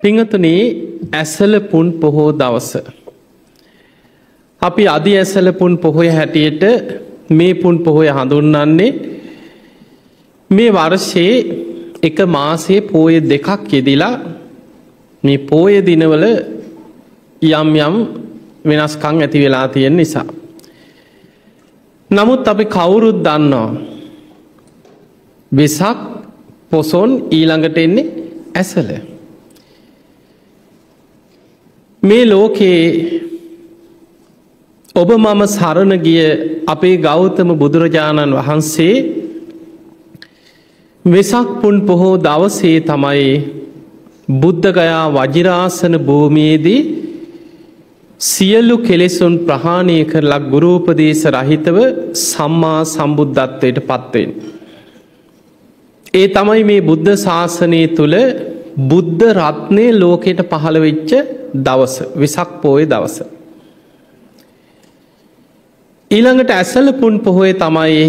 පිංහතුනේ ඇසල පුන් පොහෝ දවස. අපි අධි ඇසල පුන් පොහොය හැටියට මේ පුන් පොහොය හඳුන්නන්නේ මේ වර්ෂයේ එක මාසේ පෝය දෙකක් යෙදිලා මේ පෝය දිනවල යම් යම් වෙනස්කං ඇති වෙලා තියෙන නිසා. නමුත් අපි කවුරුත් දන්නවා. වෙසක් පොසොන් ඊළඟට එන්නේ ඇසල. මේ ලෝකයේ ඔබ මම සරණ ගිය අපේ ගෞතම බුදුරජාණන් වහන්සේ වෙසක් පුන් පොහෝ දවසේ තමයි බුද්ධගයා වජිරාසන භූමියේදී සියල්ලු කෙලෙසුන් ප්‍රහාණය කරලා ගුරූපදේශ රහිතව සම්මා සම්බුද්ධත්වයට පත්වෙන්. ඒ තමයි මේ බුද්ධ ශාසනය තුළ බුද්ධ රත්නය ලෝකයට පහළවෙච්ච දවස විසක් පෝය දවස. ඊළඟට ඇසල පුන් පොහොය තමයි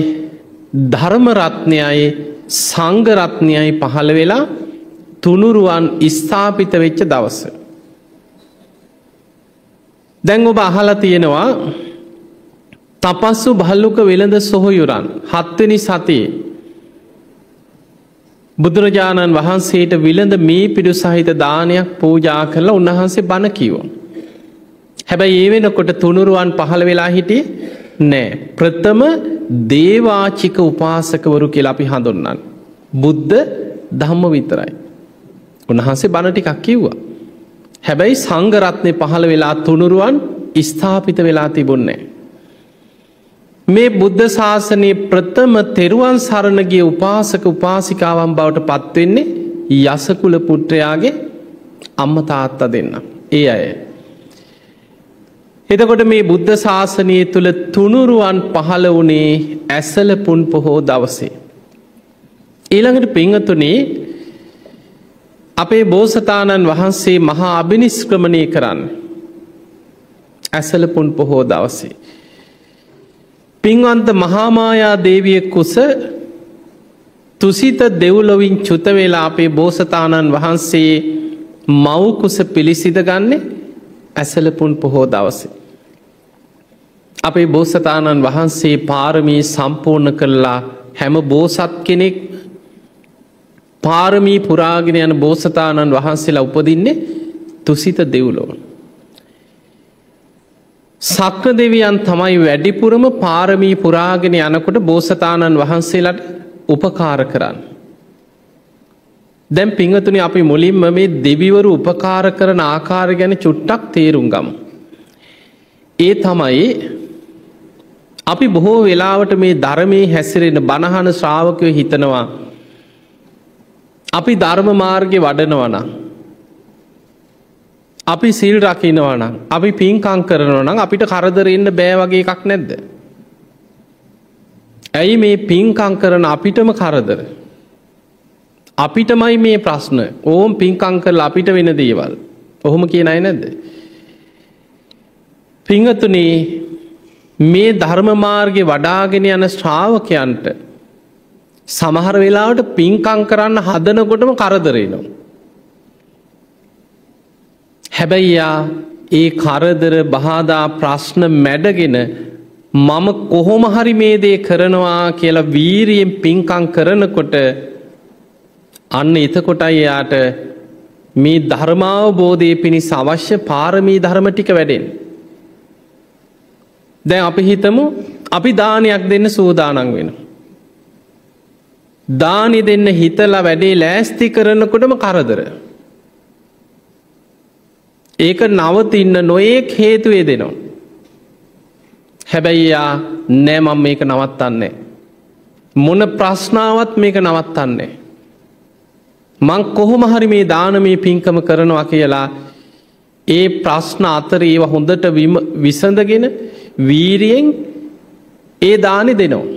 ධර්මරත්නයයි සංගරත්නයයි පහළ වෙලා තුනුරුවන් ස්ථාපිත වෙච්ච දවස. දැන් ඔබ අහලා තියෙනවා තපස්සු භල්ලුක වෙළඳ සොහොයුරන් හත්වනි සතියේ බුදුරජාණන් වහන්සේට විලඳ මේ පිඩු සහිත දානයක් පූජා කරලා උන්වහන්සේ බණ කිවෝ. හැබැයි ඒ වෙනකොට තුනුරුවන් පහළ වෙලා හිටිය නෑ. ප්‍රථම දේවාචික උපාසකවරු කියලා අපි හඳුන්නන්. බුද්ධ දම්ම විතරයි. උන්වහන්සේ බණටිකක් කිව්වා. හැබැයි සංගරත්නය පහළ වෙලා තුනුරුවන් ස්ථාපිත වෙලා තිබුන්නේ. මේ බුද්ධ ශාසනයේ ප්‍රථම තෙරුවන් සරණගේ උපාසක උපාසිකාවන් බවට පත්වෙන්නේ යසකුල පුට්‍රයාගේ අම්ම තාත්ත දෙන්න. ඒ අය. එතකොට මේ බුද්ධ ශාසනය තුළ තුනුරුවන් පහළ වනේ ඇසල පුන් පොහෝ දවසේ. ඊළඟට පිංහතුනේ අපේ බෝසතාණන් වහන්සේ මහා අභිනිස්ක්‍රමණය කරන්න. ඇසල පුන් පොහෝ දවසේ. පින්වන්ත මහාමායා දේවිය කුස තුසිත දෙව්ලොවින් චුතවෙලා අපේ බෝසතාණන් වහන්සේ මව්කුස පිළිසිද ගන්නේ ඇසලපුන් පොහෝ දවසේ. අපේ බෝසතාණන් වහන්සේ පාරමී සම්පූර්ණ කරලා හැම බෝසත් කෙනෙක් පාරමී පුරාගෙන යන බෝසතාණන් වහන්සේලා උපදින්නේ තුසිත දෙව්ලොවන්. සක්‍ර දෙවියන් තමයි වැඩිපුරම පාරමී පුරාගෙන යනකොට බෝසතාණන් වහන්සේලට උපකාර කරන්න. දැම් පිංහතුනි අපි මුලින්ම මේ දෙවිවරු උපකාර කරන ආකාර ගැන චුට්ටක් තේරුම් ගම. ඒ තමයි අපි බොහෝ වෙලාවට මේ ධර්මය හැසිරෙන බණහන ශ්‍රාවකය හිතනවා. අපි ධර්ම මාර්ගය වඩනවනා. අපි සිල් රකිනවනම් අපි පින්කං කරනවනම් අපිට කරදරන්න බෑ වගේ එකක් නැද්ද. ඇයි මේ පින්කං කරන අපිටම කරදර. අපිටමයි මේ ප්‍රශ්න ඕම් පින්කං කරල අපිට වෙන දේවල් ඔහොම කියනයි නැද්ද. පිංහතුනේ මේ ධර්මමාර්ගය වඩාගෙන යන ශ්‍රාවකයන්ට සමහර වෙලාවට පින්කං කරන්න හදනකොටම කරදරේනවා. හැබැයියා ඒ කරදර බාධා ප්‍රශ්න මැඩගෙන මම කොහොම හරි මේ දේ කරනවා කියලා වීරියෙන් පින්කං කරනකොට අන්න එතකොටයි එයාට මේ ධර්මාවබෝධය පිණිස අවශ්‍ය පාරමී ධර්ම ටික වැඩෙන්. දැන් අපි හිතමු අපි දානයක් දෙන්න සූදානන් වෙන. දානි දෙන්න හිතලා වැඩේ ලෑස්ති කරනකොටම කරදර. ඒක නවතින්න නොඒක් හේතුවේ දෙනවා. හැබැයි යා නෑමම් මේක නවත්තන්නේ. මොන ප්‍රශ්නාවත් මේක නවත්තන්නේ. මං කොහොම හරි මේ දානමී පින්කම කරනවා කියලා ඒ ප්‍රශ්න අතර ඒව හොඳට විසඳගෙන වීරියෙන් ඒ දානෙ දෙනවා.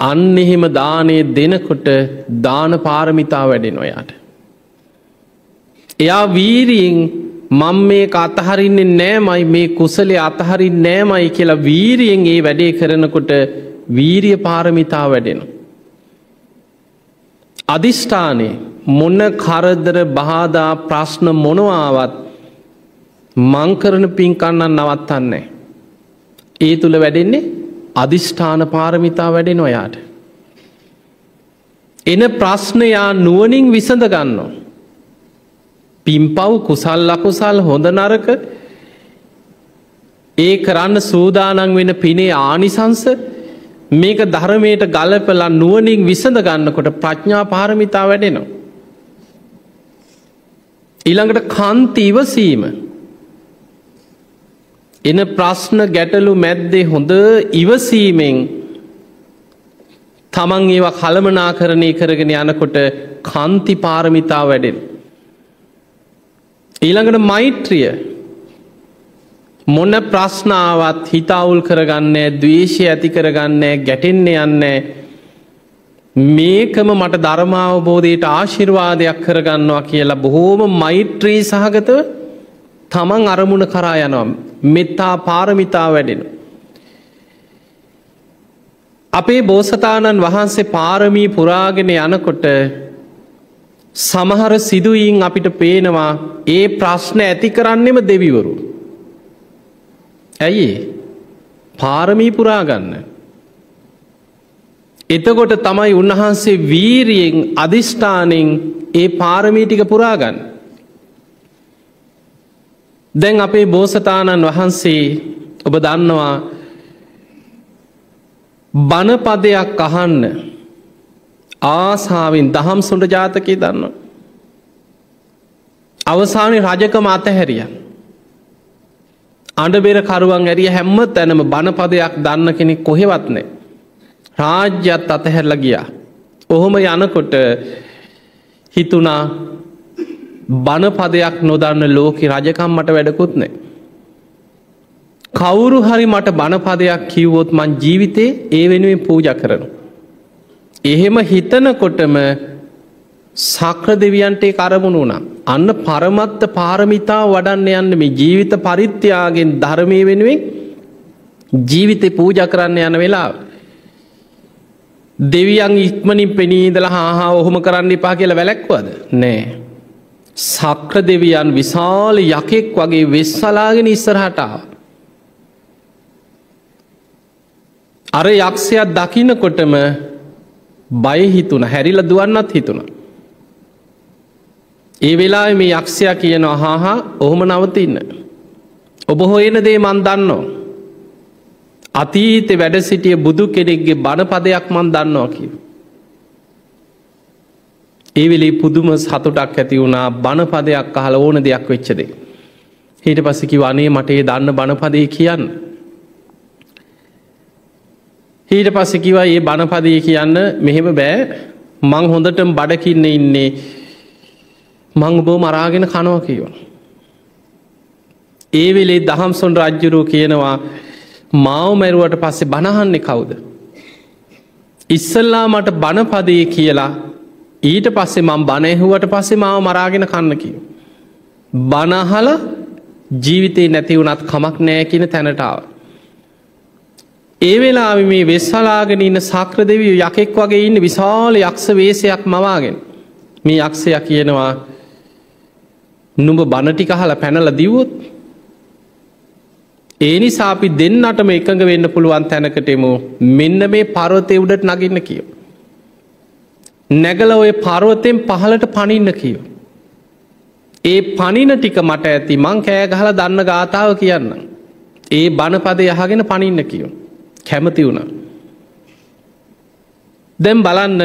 අන්න එහෙම දානය දෙනකොට දාන පාරමිතා වැඩෙන ඔයාට. එයා වීරියෙන් මං මේ අතහරින්නේ නෑමයි මේ කුසලේ අතහරින් නෑමයි කියලා වීරියෙන් ඒ වැඩේ කරනකොට වීරිය පාරමිතා වැඩෙන. අධිෂ්ඨානය මොන්න කරදර බාධා ප්‍රශ්න මොනවාවත් මංකරන පින්කන්නන් නවත්තන්නේ. ඒ තුළ වැඩෙන්නේ අධිෂ්ඨාන පාරමිතා වැඩෙන ඔයාට. එන ප්‍රශ්නයා නුවනින් විසඳ ගන්නවා. පිම්පව් කුසල් අකුසල් හොඳ නරක ඒ කරන්න සූදානන් වෙන පිනේ ආනිසංස මේක ධර්මයට ගලපලා නුවනින් විසඳ ගන්නකොට ප්‍රඥා පාරමිතා වැඩෙනවා. ඊළඟට කන්ති ඉවසීම එන ප්‍රශ්න ගැටලු මැද්දේ හොඳ ඉවසීමෙන් තමන් ඒවා කළමනා කරණය කරගෙන යනකොට කන්ති පාරමිතා වැඩෙන. ඊළඟට මෛත්‍රිය මොන ප්‍රශ්නාවත් හිතවුල් කරගන්නේ දවේශය ඇති කරගන්නේ ගැටෙන්නේ යන්නේ මේකම මට ධර්මාවබෝධයට ආශිර්වාදයක් කරගන්නවා කියලා බොහෝම මෛත්‍රී සහගතව තමන් අරමුණ කරා යනවා මෙත්තා පාරමිතා වැඩෙන. අපේ බෝසතාණන් වහන්සේ පාරමී පුරාගෙන යනකොට සමහර සිදුවීන් අපිට පේනවා ඒ ප්‍රශ්න ඇති කරන්නෙම දෙවිවරු. ඇයි පාරමී පුරාගන්න. එතකොට තමයි උන්වහන්සේ වීරියෙන් අධිෂ්ඨානෙන් ඒ පාරමීටික පුරාගන්න. දැන් අපේ බෝසතාණන් වහන්සේ ඔබ දන්නවා බණපදයක් අහන්න ආසාාවෙන් දහම් සුන්ඩ ජාතකය දන්න. අවසානය රජකම අතහැරිය. අඩබෙර කරුවන් ඇරිය හැම්ම තැනම බණපදයක් දන්න කෙනෙක් කොහෙවත්නෑ. රාජ්‍යත් අතහැරල ගියා. ඔහොම යනකොට හිතුනා බණපදයක් නොදන්න ලෝක රජකම් මට වැඩකුත් නෑ. කවුරු හරි මට බණපදයක් කිව්වොත් මං ජීවිතේ ඒ වෙනුවෙන් පූජ කරනු. එහෙම හිතනකොටම සක්‍ර දෙවියන්ටේ කරමුණ වුණා. අන්න පරමත්ත පාරමිතා වඩන්න යන්න මේ ජීවිත පරිත්‍යයාගෙන් ධර්මය වෙනුවෙන් ජීවිතය පූජ කරන්න යන වෙලා. දෙවියන් ඉක්මනින් පෙනීදල හා ඔහොම කරන්න එපා කියලා වැලැක්වද නෑ. සක්‍ර දෙවියන් විශාල යකෙක් වගේ වෙස්සලාගෙන ඉස්සරහටාව. අර යක්ෂයක් දකිනකොටම බය හිතුන හැරිල දුවන්නත් හිතුන. ඒ වෙලා මේ යක්ෂයක් කියන අහාහා ඔහොම නවතින්න. ඔබ හොයන දේ මන් දන්නවා. අතීතෙ වැඩ සිටිය බුදු කෙනෙක්ගේ බණපදයක් මන් දන්නවා කිව. ඒවෙලි පුදුම සතුටක් ඇති වුණා බණපදයක් අහල ඕන දෙයක් වෙච්චදේ. හිට පසකි වනේ මටේ දන්න බණපදය කියන්න. ඊට පස්සකිවා ඒ බණපදය කියන්න මෙහෙම බෑ මං හොඳටම බඩකින්න ඉන්නේ මං බෝ මරාගෙන කනව කියව. ඒ වෙලේ දහම්සොන් රජ්ජුරූ කියනවා මාව මැරුවට පස්සේ බණහන්නේ කවුද. ඉස්සල්ලා මට බණපදය කියලා ඊට පස්සේ මං බණයහුවට පස්සේ මාව මරාගෙන කන්න කිය. බනහල ජීවිතේ නැති වුනත් කමක් නෑ කියන තැනටාව. ඒ වෙලා මේ වෙස්සලාගෙන ඉන්න සක්‍ර දෙවිය යකෙක් වගේ ඉන්න විශාල යක්ෂ වේසයක් මවාගෙන මේ යක්ෂය කියනවා නුඹ බණටි කහල පැනල දිවොත් ඒ නිසා අපි දෙන්නටම එකඟ වෙන්න පුළුවන් තැනකටෙමු මෙන්න මේ පරවතය උඩට නගින්න කියෝ. නැගල ඔය පරවතෙන් පහලට පනින්න කියෝ. ඒ පනින ටික මට ඇති මං කෑ ගහල දන්න ගාථාව කියන්න. ඒ බණපදය යහගෙන පනින්න කියෝ. කැමති වුණ. දැම් බලන්න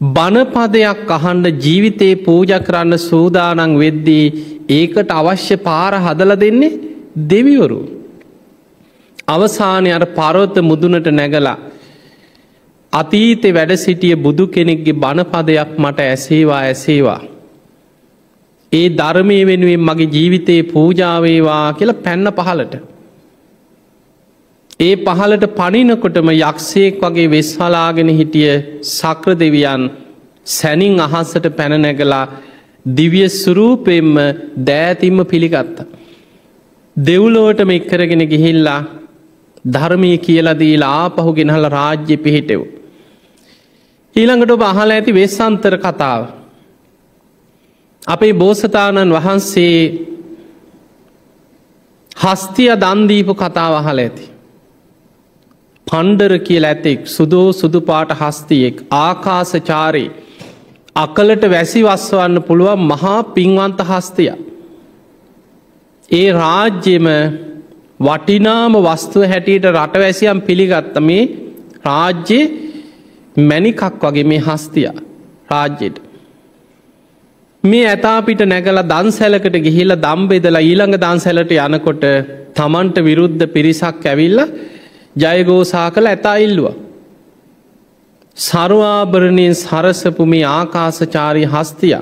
බණපදයක් අහන්ඩ ජීවිතයේ පූජ කරන්න සූදානං වෙද්දී ඒකට අවශ්‍ය පාර හදල දෙන්නේ දෙවිවරු. අවසානය අර පරොත්ත මුදුනට නැගලා අතීතෙ වැඩ සිටිය බුදු කෙනෙක්ගේ බණපදයක් මට ඇසේවා ඇසේවා. ඒ ධර්මය වෙනුවෙන් මගේ ජීවිතයේ පූජාවේවා කියලා පැන්න පහලට. ඒ පහලට පනිනකොටම යක්ෂයෙක් වගේ වෙස්හලාගෙන හිටිය සක්‍ර දෙවියන් සැනින් අහස්සට පැනනැගලා දිවිය සුරූපෙන්ම දෑතිම්ම පිළිගත්ත. දෙව්ලෝටම එක්කරගෙන ගිහිල්ලා ධර්මය කියලදීලා ආපහු ගෙනහල රාජ්‍ය පිහිටෙව්. ඊළඟට ඔබ අහල ඇති වෙස්සන්තර කතාව. අපේ බෝසතාණන් වහන්සේ හස්තිය දන්දීපු කතාව අහල ඇති. පණ්ඩර කියල ඇතෙක් සුදෝ සුදුපාට හස්තියෙක් ආකාසචාරී අකලට වැසි වස්වන්න පුළුවන් මහා පින්වන්ත හස්තිය. ඒ රාජ්‍යම වටිනාම වස්තුව හැටියට රටවැසියම් පිළිගත්ත මේ රාජ්‍ය මැනිකක් වගේ මේ හස්තිය රාජ්‍යයට. මේ ඇතාපිට නැගල දන්සැලකට ගිහිල දම්බෙදලා ඊළඟ දන්සැලට යනකොට තමන්ට විරුද්ධ පිරිසක් ඇවිල්ල ජයගෝසා කළ ඇතා ඉල්ලුව. සරුවාභරණයෙන් සරසපු මේ ආකාසචාරී හස්තිය.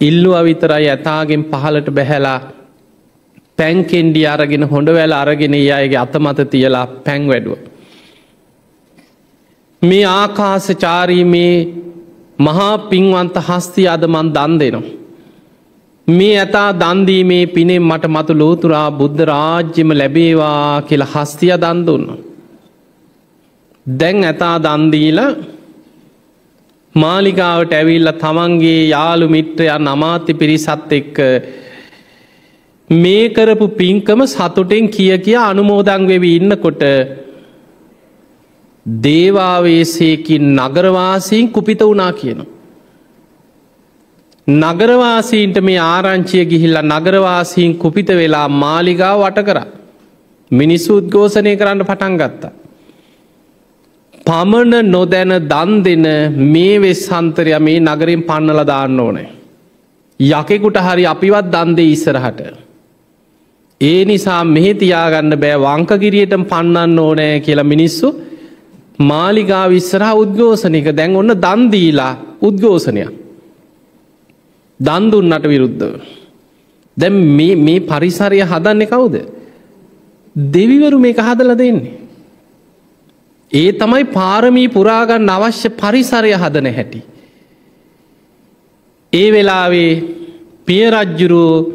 ඉල්ලු අවිතරයි ඇතාගෙන් පහලට බැහැලා පැන්කෙන්ඩි අරගෙන හොඳවැල අරගෙන ඒ අයගේ අතමත තියලා පැන් වැඩුව. මේ ආකාසචාරී මේ මහා පින්වන්ත හස්ති අද මන් දන් දෙනවා. මේ ඇතා දන්දීමේ පිනෙන් මට මතු ලෝතුරා බුද්ධ රාජ්‍යම ලැබේවා කියලා හස්තිය දන් දුන්න. දැන් ඇතා දන්දීල මාලිකාවට ඇවිල්ල තමන්ගේ යාළු මිට්‍රයන් අමාත්‍ය පිරිසත් එක්ක මේ කරපු පින්කම සතුටෙන් කිය කිය අනුමෝදං වෙවි ඉන්නකොට දේවාවේසයකින් නගරවාසීන් කුපිත වනා කියනවා. නගරවාසීන්ට මේ ආරංචිය ගිහිල්ල නගරවාසීන් කුපිත වෙලා මාලිගා වට කර මිනිස්සු උද්ගෝසනය කරන්න පටන් ගත්තා. පමණ නොදැන දන් දෙන මේ වෙස්සන්තරය මේ නගරින් පන්නල දාන්න ඕනේ. යකෙකුට හරි අපිවත් දන්දේ ඉස්සරහට. ඒ නිසා මෙහෙ තියාගන්න බෑ වංකගිරියට පන්නන්න ඕනෑ කියලා මිනිස්සු මාලිගා විස්සරහ උද්ගෝසනක දැන් ඔන්න දන්දීලා උද්ගෝසනයක්. දන්දුන්නට විරුද්ධව. දැම් මේ පරිසරය හදන්නේ කවුද. දෙවිවරු මේක හදල දෙන්නේ. ඒ තමයි පාරමී පුරාගන්න අවශ්‍ය පරිසරය හදන හැටි. ඒ වෙලාවේ පියරජ්ජුරුව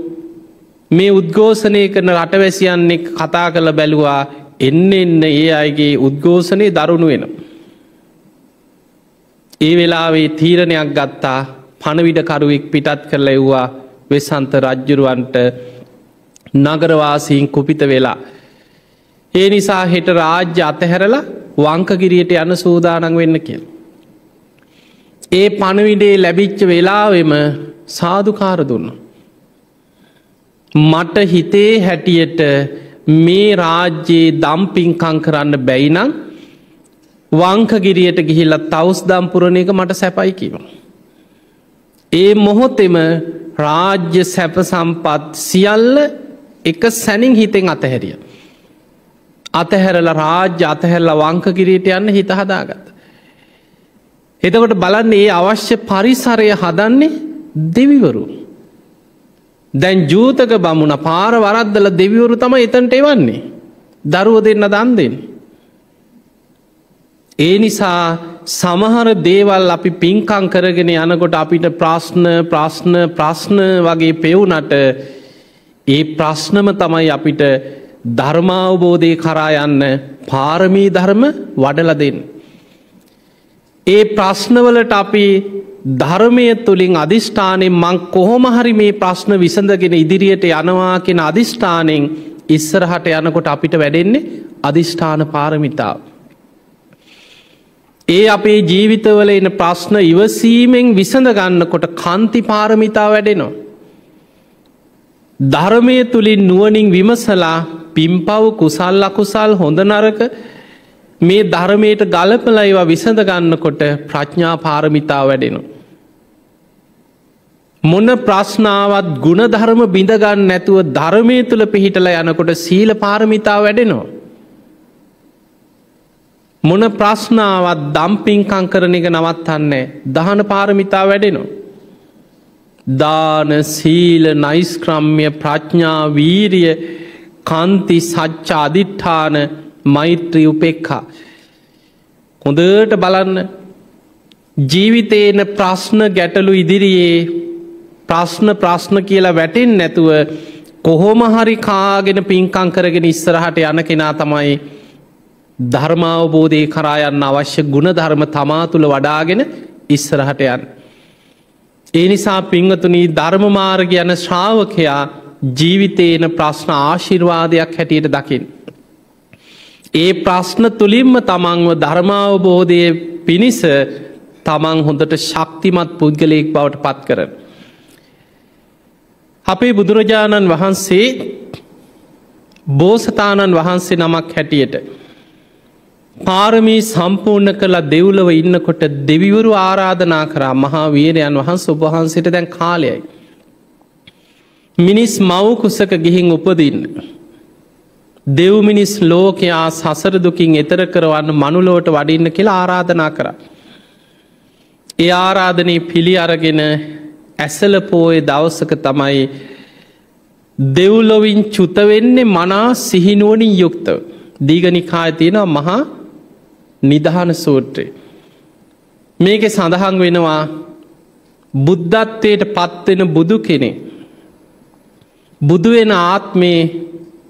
මේ උද්ගෝසනය කරන රටවැසියන්නෙක් කතා කළ බැලුවා එන්න එන්න ඒ අයගේ උද්ගෝසනය දරුණු වෙන. ඒ වෙලාවේ තීරණයක් ගත්තා පණවිඩකරුවෙක් පිටත් කරල එව්වා වෙසන්ත රජ්ජුරුවන්ට නගරවාසීන් කුපිත වෙලා. ඒ නිසා හෙට රාජ්‍ය අතහැරලා වංකගිරියට යන සූදානන් වෙන්න කියල්. ඒ පණවිඩේ ලැබිච්ච වෙලාවෙම සාධකාර දුන්න. මට හිතේ හැටියට මේ රාජ්‍යයේ දම්පින්කං කරන්න බැයිනං වංකගිරියට ගිහිල්ල තවස් දම්පුරණ එක මට සැපයි කිව. ඒ මොහොතෙම රාජ්‍ය සැප සම්පත් සියල්ල එක සැනින් හිතෙන් අතහැරිය. අතහැරල රාජ්‍ය අතහැරල වංකකිරීට යන්න හිත හදාගත. එතකොට බලන්න ඒ අවශ්‍ය පරිසරය හදන්නේ දෙවිවරු. දැන් ජූතක බමුණ පාර වරද්දල දෙවිවරු තම එතන්ට එවන්නේ. දරුව දෙන්න දන් දෙන්න. ඒ නිසා සමහර දේවල් අපි පින්කං කරගෙන යනකොට අපිට ප්‍රශ්න ප්‍රශ්න ප්‍රශ්න වගේ පෙවුනට ඒ ප්‍රශ්නම තමයි අපිට ධර්මාවබෝධය කරා යන්න පාරමී ධර්ම වඩල දෙන්න. ඒ ප්‍රශ්නවලට අපි ධර්මය තුළින් අධිෂ්ඨානෙන් මං කොහොමහරි මේ ප්‍රශ්න විසඳගෙන ඉදිරියට යනවා කෙන අධිෂ්ඨානෙන් ඉස්සරහට යනකොට අපිට වැඩෙන්නේ අධිෂ්ඨාන පාරමිතාව. ඒ අපේ ජීවිතවල එන ප්‍රශ්න ඉවසීමෙන් විසඳගන්නකොට කන්ති පාරමිතා වැඩෙනවා. ධර්මය තුළින් නුවනින් විමසලා පිම්පව් කුසල් අකුසල් හොඳ නරක මේ ධර්මයට ගලපල ඒවා විසඳගන්නකොට ප්‍රඥා පාරමිතා වැඩෙනවා. මොන ප්‍රශ්නාවත් ගුණධර්ම බිඳගන්න නැතුව ධර්මය තුළ පිහිටල යනකොට සීල පාරමිතා වැඩෙනවා. මොන ප්‍රශ්නාවත් දම්පින්කං කරන එක නවත්තන්නේ දහන පාරමිතා වැඩෙනවා. දාන සීල නයිස්ක්‍රම්ය ප්‍රඥා වීරිය කන්ති සච්චා අධිට්ඨාන මෛත්‍රී උපෙක්හා. හොඳට බලන්න ජීවිතේන ප්‍රශ්න ගැටලු ඉදිරියේ ප්‍රශ්න ප්‍රශ්න කියලා වැටෙන් නැතුව කොහොම හරි කාගෙන පින්කං කරගෙන ඉස්සරහට යන කෙනා තමයි ධර්මාවබෝධය කරායන්න අවශ්‍ය ගුණ ධර්ම තමා තුළ වඩාගෙන ඉස්සරහට යන්. ඒ නිසා පිංහතුනී ධර්මමාර්ග යන ශ්‍රාවකයා ජීවිතයන ප්‍රශ්න ආශිර්වාදයක් හැටියට දකිින්. ඒ ප්‍රශ්න තුළින්ම තමන්ව ධර්මාවබෝධය පිණිස තමන් හොඳට ශක්තිමත් පුද්ගලයෙක් බවට පත් කරන. අපේ බුදුරජාණන් වහන්සේ බෝසතාණන් වහන්සේ නමක් හැටියට. පාරමී සම්පූර්ණ කළ දෙව්ලව ඉන්නකොට දෙවිවරු ආරාධනා කරා මහා වීරයන් වහන්ස ඔබහන්සිට දැන් කාලයයි. මිනිස් මවකුසක ගිහින් උපදින්න. දෙව්මිනිස් ලෝකයා සසරදුකින් එතර කරවන්න මනුලෝට වඩින්න කියලා ආරාධනා කර. ඒ ආරාධනය පිළි අරගෙන ඇසල පෝය දවසක තමයි දෙව්ලොවින් චුතවෙන්නේ මනා සිහිනුවනින් යුක්තව. දීගනිකාය තියෙනවා මහා නිදහන සූත්‍රය. මේක සඳහන් වෙනවා බුද්ධත්වයට පත්වෙන බුදු කෙනෙ. බුදුවෙන ආත්මේ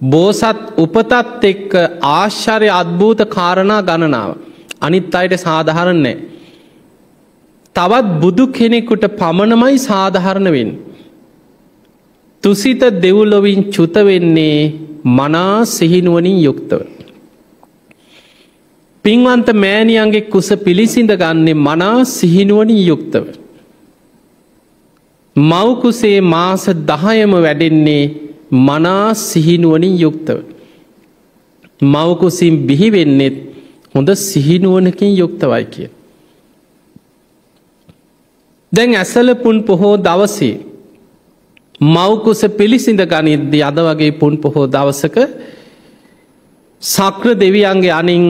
බෝසත් උපතත් එක්ක ආශ්චර්ය අත්භූත කාරණා ගණනාව. අනිත් අයට සාධහරන්නේ. තවත් බුදු කෙනෙකුට පමණමයි සාධහරණවෙන්. තුසිත දෙව්ලොවින් චුතවෙන්නේ මනා සිහිනුවනින් යුක්තව. පින්වන්ත මෑණියන්ගේ කුස පිළිසිඳ ගන්නේ මනා සිහිනුවනින් යුක්තව. මවකුසේ මාස දහයම වැඩෙන්නේ මනා සිහිනුවනින් යුක්තව. මවකුසින් බිහිවෙන්නෙත් හොඳ සිහිනුවනකින් යුක්තවයි කිය. දැන් ඇසල පුන් පොහෝ දවසේ මවකුස පිළිසිඳ ගනිද්දි අද වගේ පුන් පොහෝ දවසක සක්‍ර දෙවියන්ගේ අනින්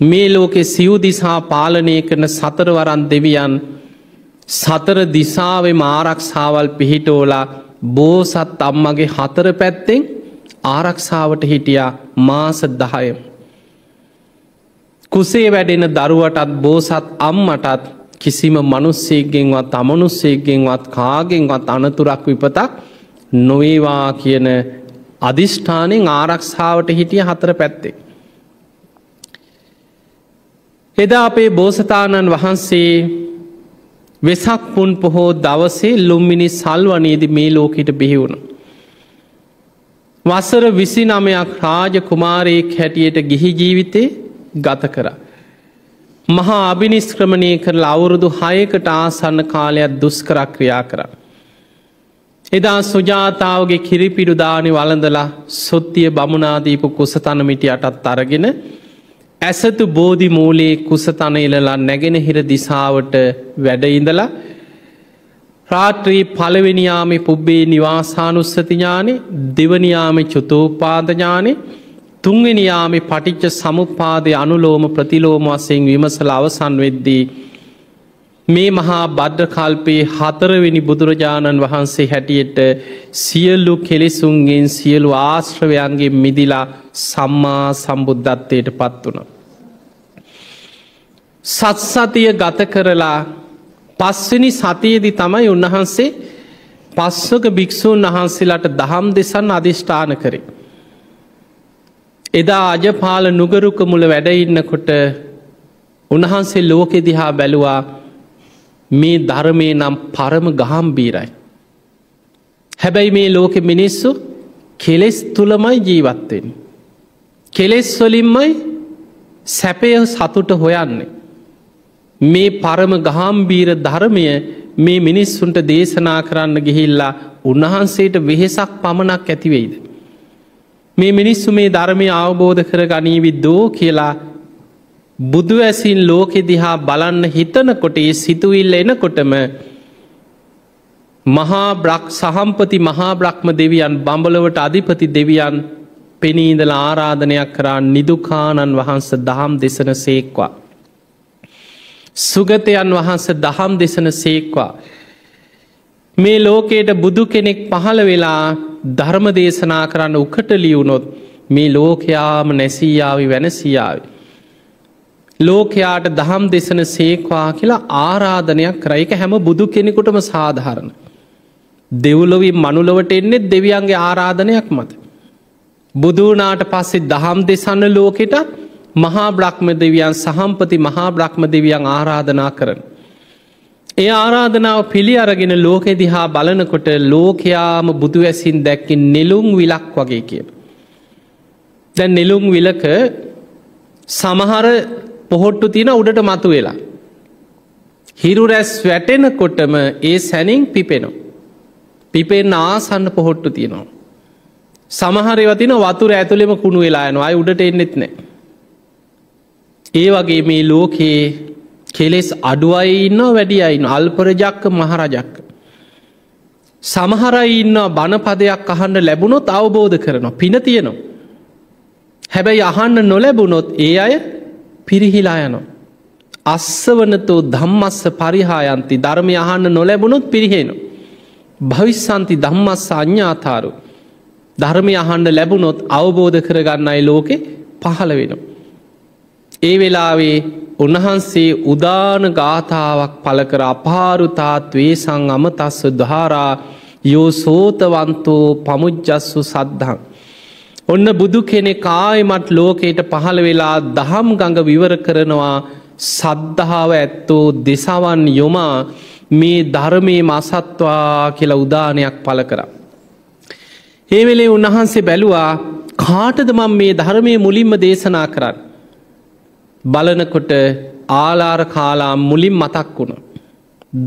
මේ ලෝකෙ සිව් දිසා පාලනය කරන සතරවරන් දෙවියන් සතර දිසාවේ ආරක්ෂාවල් පිහිටෝලා බෝසත් අම්මගේ හතර පැත්තෙන් ආරක්ෂාවට හිටියා මාස දහයම. කුසේ වැඩෙන දරුවටත් බෝසත් අම්මටත් කිසිම මනුස්සේගෙන්වත් අමනුස්සේගෙන්වත් කාගෙන්වත් අනතුරක් විපතක් නොවේවා කියන අධිෂ්ඨානෙන් ආරක්ෂාවට හිටිය හතර පැත්තේ. එදා අපේ බෝසතාණන් වහන්සේ වෙසක් පුන් පොහෝ දවසේ ලුම්මිනි සල්වනයේද මේ ලෝකට බිහිවුණ. වසර විසි නමයක් රාජ කුමාරයෙක් හැටියට ගිහි ජීවිතේ ගත කර. මහා අභිනිස්ක්‍රමණය කරල අවුරුදු හයකට ආසන්න කාලයක් දුස්කරක්‍රියා කර. එදා සුජාතාවගේ කිරිපිරුදානි වලඳලා සොත්තිය බමුණනාදීපු කුසතනමිටි අටත් අරගෙන ඇසතු බෝධි මූලයේ කුස තන එලලා නැගෙනහිර දිසාවට වැඩඉඳලා රාත්‍රී පළවෙනියාමි පුබ්බේ නිවාසානුස්සතිඥානෙ දෙවනියාමි චුතෝපාදඥානෙ තුන්වෙනියාමි පටිච්ච සමුපාදය අනුලෝම ප්‍රතිලෝම වසයෙන් විමසල අවසන් වෙද්දී. මේ මහා බද්ධකල්පයේ හතරවෙනි බුදුරජාණන් වහන්සේ හැටියට සියල්ලු කෙලෙසුන්ගෙන් සියලු ආශ්‍රවයන්ගේ මිදිලා සම්මා සම්බුද්ධත්වයට පත් වුණ. සත්සතිය ගත කරලා පස්වනි සතියේදි තමයි උන්වහන්සේ පස්සක භික්‍ෂූන් වහන්සේලාට දහම් දෙසන් අධිෂ්ඨාන කරේ. එදා අජපාල නුගරුක මුල වැඩඉන්නකොට උන්වහන්සේ ලෝකෙ දිහා බැලුවා මේ ධර්මය නම් පරම ගහම් බීරයි. හැබැයි මේ ලෝකෙ මිනිස්සු කෙලෙස් තුළමයි ජීවත්වෙන්. කෙලෙස් වලින්මයි සැපය සතුට හොයන්නේ. මේ පරම ගහම්බීර ධර්මය මේ මිනිස්සුන්ට දේශනා කරන්න ගිහිල්ලා උන්වහන්සේට වෙහෙසක් පමණක් ඇතිවෙයිද. මේ මිනිස්සු මේ ධර්මය අවබෝධ කර ගනීවි දෝ කියලා බුදු ඇසින් ලෝකෙ දිහා බලන්න හිතනකොට ඒ සිතුවිල්ල එනකොටම මහා බ්‍රක් සහම්පති මහා බ්‍රහ්ම දෙවියන් බඹලවට අධිපති දෙවියන් පෙනීදල ආරාධනයක් කරා නිදුකානන් වහන්ස දහම් දෙසන සේක්වා. සුගතයන් වහන්ස දහම් දෙසන සේක්වා. මේ ලෝකයට බුදු කෙනෙක් පහළ වෙලා ධර්ම දේශනා කරන්න උකට ලියවුණොත් මේ ලෝකයාම නැසීයාවි වැනසියාවි. ලෝකයාට දහම් දෙසන සේක්වා කියලා ආරාධනයක් කරයික හැම බුදු කෙනෙකුටම සාධහරණ. දෙව්ලොවී මනුලවට එන්නෙත් දෙවියන්ගේ ආරාධනයක් මත. බුදුනාට පස්සේ දහම් දෙසන්න ලෝකෙට මහා බ්‍රහ්ම දෙවියන් සහම්පති මහා බ්‍රහ්ම දෙවියන් ආරාධනා කරන. ඒ ආරාධනාව පිළි අරගෙන ලෝකෙ දිහා බලනකොට ලෝකයාම බුදු ඇසින් දැක්කින් නෙලුම් විලක් වගේ කියන. දැන් නෙලුම් විලක සමහර පොහොට්ටු තින උඩට මතු වෙලා. හිරු රැස් වැටෙනකොටම ඒ සැනින් පිපෙනවා. පිපෙන් ආසන්න පොහොට්ටු තියෙනවා. සමහරවතින වතුර ඇතුළෙම කුණු වෙලා යනවා අයි උඩට එන්නෙත් නෑ. ඒ වගේ මේ ලෝකයේ කෙලෙස් අඩුවයි ඉන්න වැඩි අයින්න අල්පරජක්ක මහරජක්ක. සමහරයි ඉන්න බණපදයක් අහන්න ලැබුණොත් අවබෝධ කරනවා පින තියෙනවා. හැබැයි අහන්න නොලැබුණොත් ඒ අය පිරිහිලා යනවා. අස්ස වනතෝ ධම්මස්ස පරිහායන්ති ධර්මය අහන්න නොලැබුණොත් පිරිහෙනු. භවිස්සන්ති ධම්මස්ස අඥ්ඥාතාරු. ධර්මය අහන්ඩ ලැබුණොත් අවබෝධ කරගන්නයි ලෝකෙ පහළ වෙනවා. ඒ වෙලාවේ උන්වහන්සේ උදාන ගාථාවක් පලකර අපාරුතාත්වේ සං අමතස්ස දහාරා යෝ සෝතවන්තෝ පමුද්ජස්සු සද්ධහන්. ඔන්න බුදු කෙනෙ කායමත් ලෝකයට පහළ වෙලා දහම් ගඟ විවර කරනවා සද්ධාව ඇත්තෝ දෙසවන් යොමා මේ ධර්මයේ මසත්වා කියලා උදානයක් පල කර. ඒ වෙලේ උන්වහන්සේ බැලුවා කාටද මං මේ ධර්මය මුලින්ම දේශනා කරන්න. බලනකොට ආලාර කාලා මුලින් මතක් වුණ.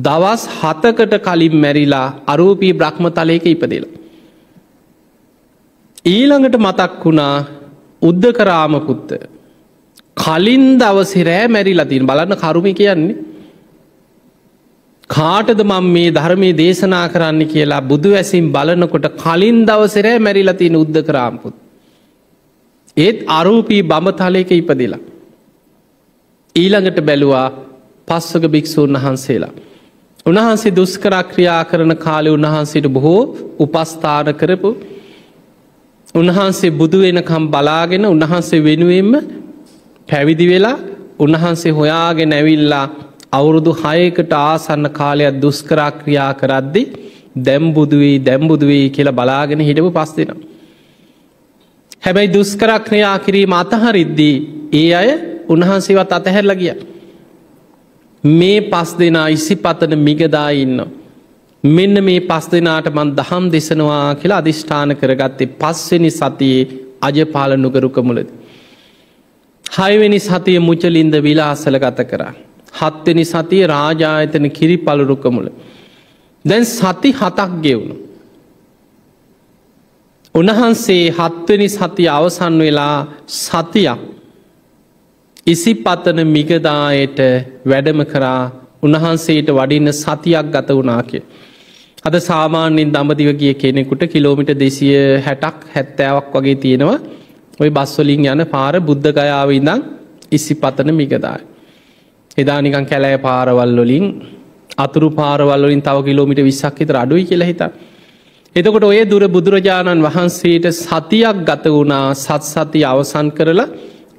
දවස් හතකට කලින් මැරිලා අරූපී බ්‍රහ්මතලයක ඉපදෙලා. ඊළඟට මතක් වුණා උද්ධකරාමපුත්ත කලින් දවසිරෑ මැරිලා තින් බලන්න කරුමි කියන්නේ කාටද මං මේ ධර්මය දේශනා කරන්න කියලා බුදු ඇසින් බලනකොට කලින් දවසරෑ මැරිලතින උද්ද කරාම්පුත්. ඒත් අරූපී බඹතලයක ඉපදිලා. ඊළඟට බැලුවා පස්වක භික්‍ෂූන් වහන්සේලා. උන්වහන්සේ දුස්කරක්‍රියා කරන කාලෙ උන්වහන්සේට බොහෝ උපස්ථාන කරපු උන්වහන්සේ බුදු වෙනකම් බලාගෙන උන්වහන්සේ වෙනුවෙන්ම පැවිදි වෙලා උන්වහන්සේ හොයාගෙන ඇවිල්ලා අවුරුදු හයකට ආසන්න කාලයක් දුස්කරක්‍රියා කරද්දි දැම්බුදුවී දැම්බුදුවී කියලා බලාගෙන හිටපු පස් දෙෙන. හැබැයි දුස්කරක්‍රියා කිරීම අතහරිද්දී ඒ අය උන්වහන්සේවත් අතහැරල ගිය. මේ පස් දෙනා ඉසි පතන මිගදා ඉන්න. මෙන්න මේ පස් දෙනාට මන් දහම් දෙසනවා කියලා අධිෂ්ඨාන කරගත්තේ පස්වෙනි සතියේ අජපාල නුගරුක මුලද. හයවෙනි සතිය මුචලින්ද විලාසල ගත කරා. හත්වෙනි සතිය රාජායතන කිරි පලුරුකමුල. දැන් සති හතක් ගෙවුණු. උන්වහන්සේ හත්වනි සති අවසන් වෙලා සතියක් ඉසි පතන මිගදායට වැඩම කරා උන්වහන්සේට වඩින්න සතියක් ගත වනාකය. අද සාමාන්‍යින් දඹදිව ගිය කෙනෙකුට කිලෝමිට දෙසිය හැටක් හැත්තෑවක් වගේ තියෙනවා ඔය බස්වලින් යන පාර බුද්ධ ගයාව ඉඳං ඉස්සි පතන මිගදාය. එදා නිකන් කැලෑ පාරවල් වලින් අතුරු පාරවල්ලින් තව කිලෝමිට විස්සක් හිතර අඩුයි කියලා හිතා. එතකොට ඔය දුර බුදුරජාණන් වහන්සේට සතියක් ගත වුණා සත් සති අවසන් කරලා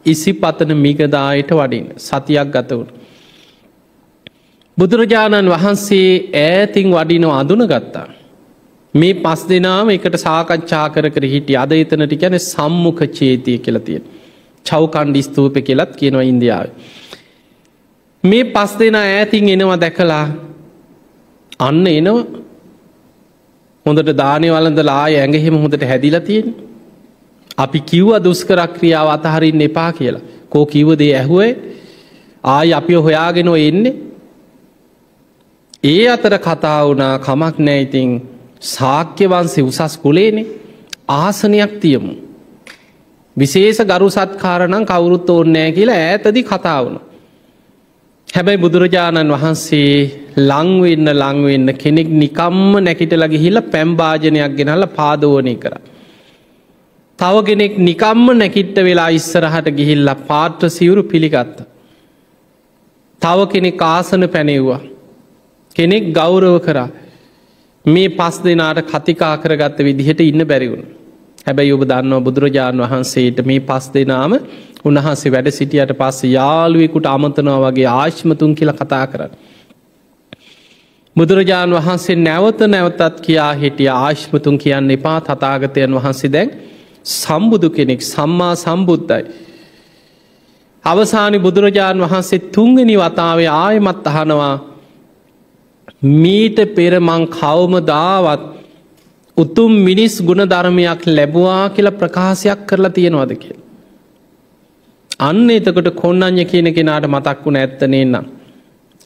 ඉසි පතන මිගදායට වඩින් සතියක් ගත වුණ. බුදුරජාණන් වහන්සේ ඈතින් වඩිනෝ අදුන ගත්තා. මේ පස් දෙනාම එකට සාකච්ඡා කර කර හිටි අද එතනට ගැන සම්මුඛ චේතිය කියලතිය. චවකණ්ඩි ස්තූප කෙලත් කියනවා ඉන්දියාව. මේ පස් දෙනා ඈතින් එනවා දැකලා අන්න එනවා හොඳට දානය වලඳලා ඇඟහෙම හොඳට හැදිල තියෙන. අපි කිව්ව දුස්කරක් ක්‍රියාව අතහරින්න එපා කියලා. කෝ කිව්වදේ ඇහුවේ ආය අපිය හොයාගෙන එන්නේ. ඒ අතර කතා වුණා කමක් නෑඉතින් සාක්‍ය වන්සේ උසස් කුලේනේ ආසනයක් තියමු. විශේෂ ගරු සත්කාරණං කවුරුත් ඕන්නෑ කියලා ඇතදි කතා වුණ. හැබැයි බුදුරජාණන් වහන්සේ ලංවෙන්න ලංවෙන්න කෙනෙක් නිකම්ම නැකිටලගේ හිල්ල පැම්භාජනයක් ගෙනල්ල පාදෝනය කර. තව කෙනෙක් නිකම්ම නැකිට්ට වෙලා ඉස්සරහට ගිහිල්ල පාට්‍ර සිවුරු පිළිගත්ත. තව කෙනෙක් ආසන පැනෙව්වා. කෙනෙක් ගෞරව කරා මේ පස් දෙනාට කතිකා කරගත්ත විදිහට ඉන්න බැරිවුණ. හැබැයි ඔබ දන්නවා බුදුරජාණන් වහන්සේට මේ පස් දෙනාම උන්වහන්සේ වැඩ සිටියට පස්ස යාළුවෙකුට අමතනවා වගේ ආශ්මතුන් කියල කතා කරන්න. බුදුරජාණන් වහන්සේ නැවත නැවතත් කියා හිටිය ආශ්මතුන් කියන්න එපා තතාගතයන් වහන්සේ දැන් සම්බුදු කෙනෙක් සම්මා සම්බුද්ධයි. අවසානි බුදුරජාණන් වහන්සේ තුන්ගනි වතාවේ ආයමත් අහනවා මීට පෙරමං කවම දාවත් උතුම් මිනිස් ගුණ ධර්මයක් ලැබවා කියලා ප්‍රකාශයක් කරලා තියෙනවද කිය. අන්න එතකොට කොන්නඥ කියන කෙනාට මතක් වුණ ඇත්තනේ නම්.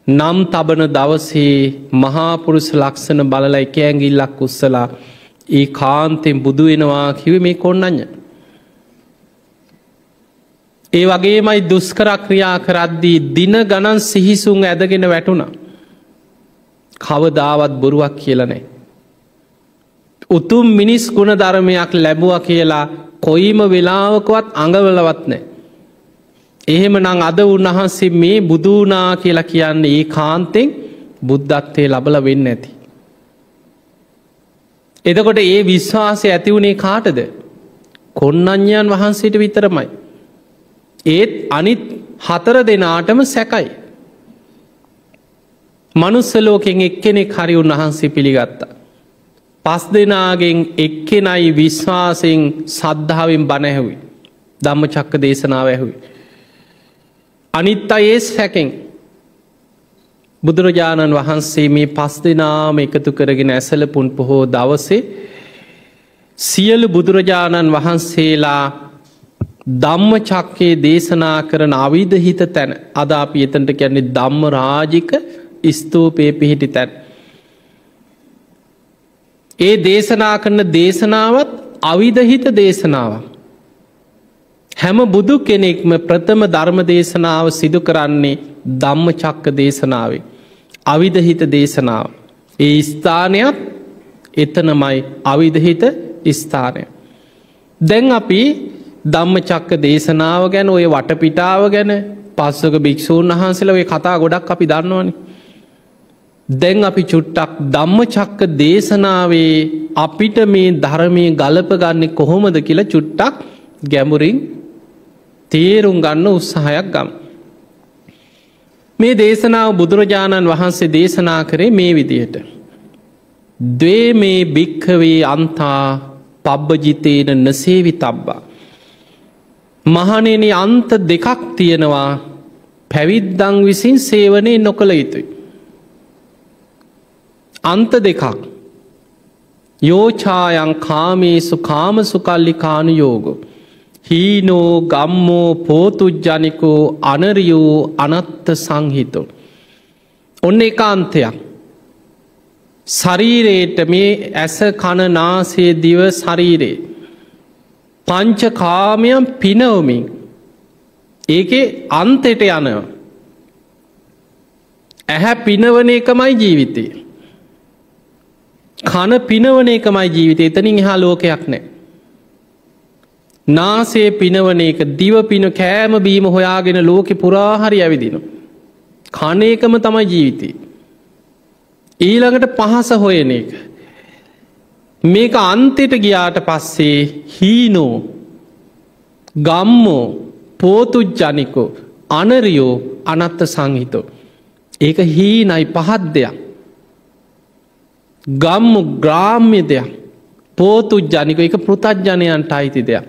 නම් තබන දවසේ මහාපුරුස ලක්ෂණ බලල එක ඇගිල්ලක් උස්සලා ඒ කාන්තෙන් බුදු වෙනවා කිව මේ කොන්නඥ. ඒ වගේමයි දුස්කරක්‍රියා කරද්දී දින ගණන් සිහිසුන් ඇදගෙන වැටුණ. කවදාවත් බොරුවක් කියලනෑ. උතුම් මිනිස් ගුණ ධර්මයක් ලැබුව කියලා කොයිම වෙලාවකවත් අඟවලවත් නෑ. එහෙම නං අද උන්වහන්සේ මේ බුදුනා කියලා කියන්නේ ඒ කාන්තෙන් බුද්ධත්වය ලබල වෙන්න ඇති. එතකොට ඒ විශ්වාසය ඇතිවුණේ කාටද කොන්නඥයන් වහන්සේට විතරමයි. ඒත් අනිත් හතර දෙනාටම සැකයි. මනුස්සලෝකෙන් එක්කෙනෙක් හරි උන්වහන්සේ පිළිගත්තා. පස් දෙනාගෙන් එක්කෙනයි විශ්වාසයෙන් සද්ධාවෙන් බණැහැවි. ධම්ම චක්ක දේශනාව ඇහුයි. අනිත් අයේ සැකෙන් බුදුරජාණන් වහන්සේ මේ පස් දෙනාම එකතු කරගෙන ඇසල පුන් පොහෝ දවසේ සියලු බුදුරජාණන් වහන්සේලා දම්ම චක්කේ දේශනා කරන අවිධහිත තැන අද අපි එතන්ට කියන්නේ දම්ම රාජික ස්තූපය පිහිටි තැන්. ඒ දේශනා කරන දේශනාවත් අවිධහිත දේශනාවක්. හැම බුදු කෙනෙක්ම ප්‍රථම ධර්ම දේශනාව සිදු කරන්නේ ධම්ම චක්ක දේශනාවේ. අවිධහිත දේශනාව. ඒ ස්ථානයක් එතනමයි අවිධහිත ස්ථානය. දැන් අපි ධම්ම චක්ක දේශනාව ගැන ඔය වටපිටාව ගැන පස්සක භික්‍ෂූන් වහන්සේල ඔය කතා ගොඩක් අපි දන්නවනි. දැන් අපි චුට්ටක් ධම්ම චක්ක දේශනාවේ අපිට මේ ධර්මය ගලප ගන්නේ කොහොමද කියලා චුට්ටක් ගැමුරින් තේරුම් ගන්න උත්සාහයක් ගම්. මේ දේශනාව බුදුරජාණන් වහන්සේ දේශනා කරේ මේ විදිහට. දේ මේ භික්කවේ අන්තා පබ්බජිතේන නසේවි තබ්බා. මහනෙන අන්ත දෙකක් තියෙනවා පැවිද්දං විසින් සේවනය නොකළ යුතුයි. අන්ත දෙකක් යෝචායන් කාමේසු කාමසුකල්ලි කානු යෝගෝ. හීනෝ ගම්මෝ පෝතුජ්ජනිකෝ අනරියෝ අනත්ත සංහිතෝ. ඔන්න එකාන්තයක්. ශරීරයට මේ ඇස කණනාසේ දිව ශරීරේ. පංචකාමයම් පිනවමින් ඒකේ අන්තෙට යනව. ඇහැ පිනවන එකමයි ජීවිතය. කන පිනවන එකමයි ජීවිතය එතනින් එහා ලෝකයක් නෑ. නාසේ පිනවන එක දිව පින කෑම බීම හොයාගෙන ලෝකෙ පුරාහරි ඇවිදිනු. කනේකම තමයි ජීවිතය. ඊළඟට පහස හොයන එක. මේක අන්තෙට ගියාට පස්සේ හීනෝ ගම්මෝ පෝතුජ්ජනිකෝ අනරියෝ අනත්ත සංහිතෝ. ඒක හීනයි පහත් දෙයක්. ගම්මු ග්‍රාම්්‍ය දෙයක් පෝතුජ්ජනික එක පෘතජ්ජනයන්ට අයිති දෙයක්.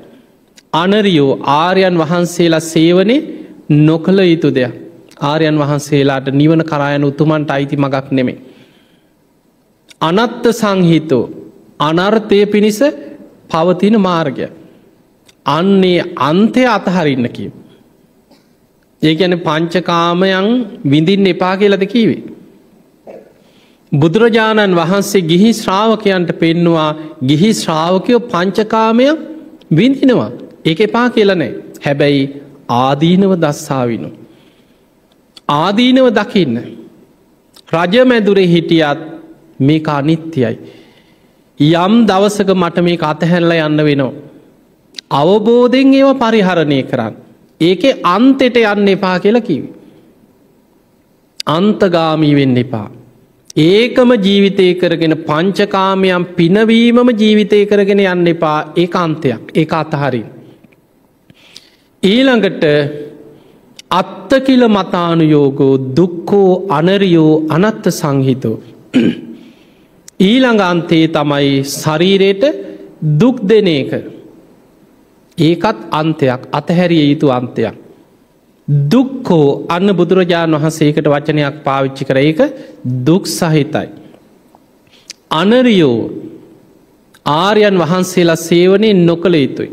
අනරියෝ ආර්යන් වහන්සේලා සේවනය නොකළ යුතු දෙයක්. ආර්යන් වහන්සේලාට නිවන කරායන උතුමන්ට අයිති මගක් නෙමේ. අනත්ත සංහිතෝ අනර්ථය පිණිස පවතින මාර්ගය. අන්නේ අන්තය අතහරින්න කිව. ඒ ගැන පංචකාමයන් විඳින් එපා කියලද කීවේ. බුදුරජාණන් වහන්සේ ගිහි ශ්‍රාවකයන්ට පෙන්නවා ගිහි ශ්‍රාවකයෝ පංචකාමයක් විඳිනවා. ඒක එපා කියලනෑ හැබැයි ආදීනව දස්සාවිනු. ආදීනව දකින්න. රජමැදුරේ හිටියත් මේක අනිත්‍යයි. යම් දවසක මට මේ අතහැල්ල යන්න වෙනවා. අවබෝධෙන් ඒව පරිහරණය කරන්න. ඒක අන්තෙට යන්න එපා කියලා කිවි. අන්තගාමී වෙන්න එපා. ඒකම ජීවිතය කරගෙන පංචකාමයම් පිනවීමම ජීවිතය කරගෙන යන්න එපා ඒ අන්තයක් ඒ අතහරින්. ඊළඟට අත්තකිල මතානුයෝගෝ දුක්කෝ අනරියෝ අනත්ත සංහිතෝ. ඊළඟන්තේ තමයි ශරීරයට දුක් දෙන එක. ඒකත් අන්තයක් අතහැරිය යුතු අන්තයක්. දුක්කෝ අන්න බුදුරජාණන් වහන්සේකට වචනයක් පාවිච්චි කර ඒක දුක් සහිතයි. අනරියෝ ආර්යන් වහන්සේලා සේවනය නොකළ යුතුයි.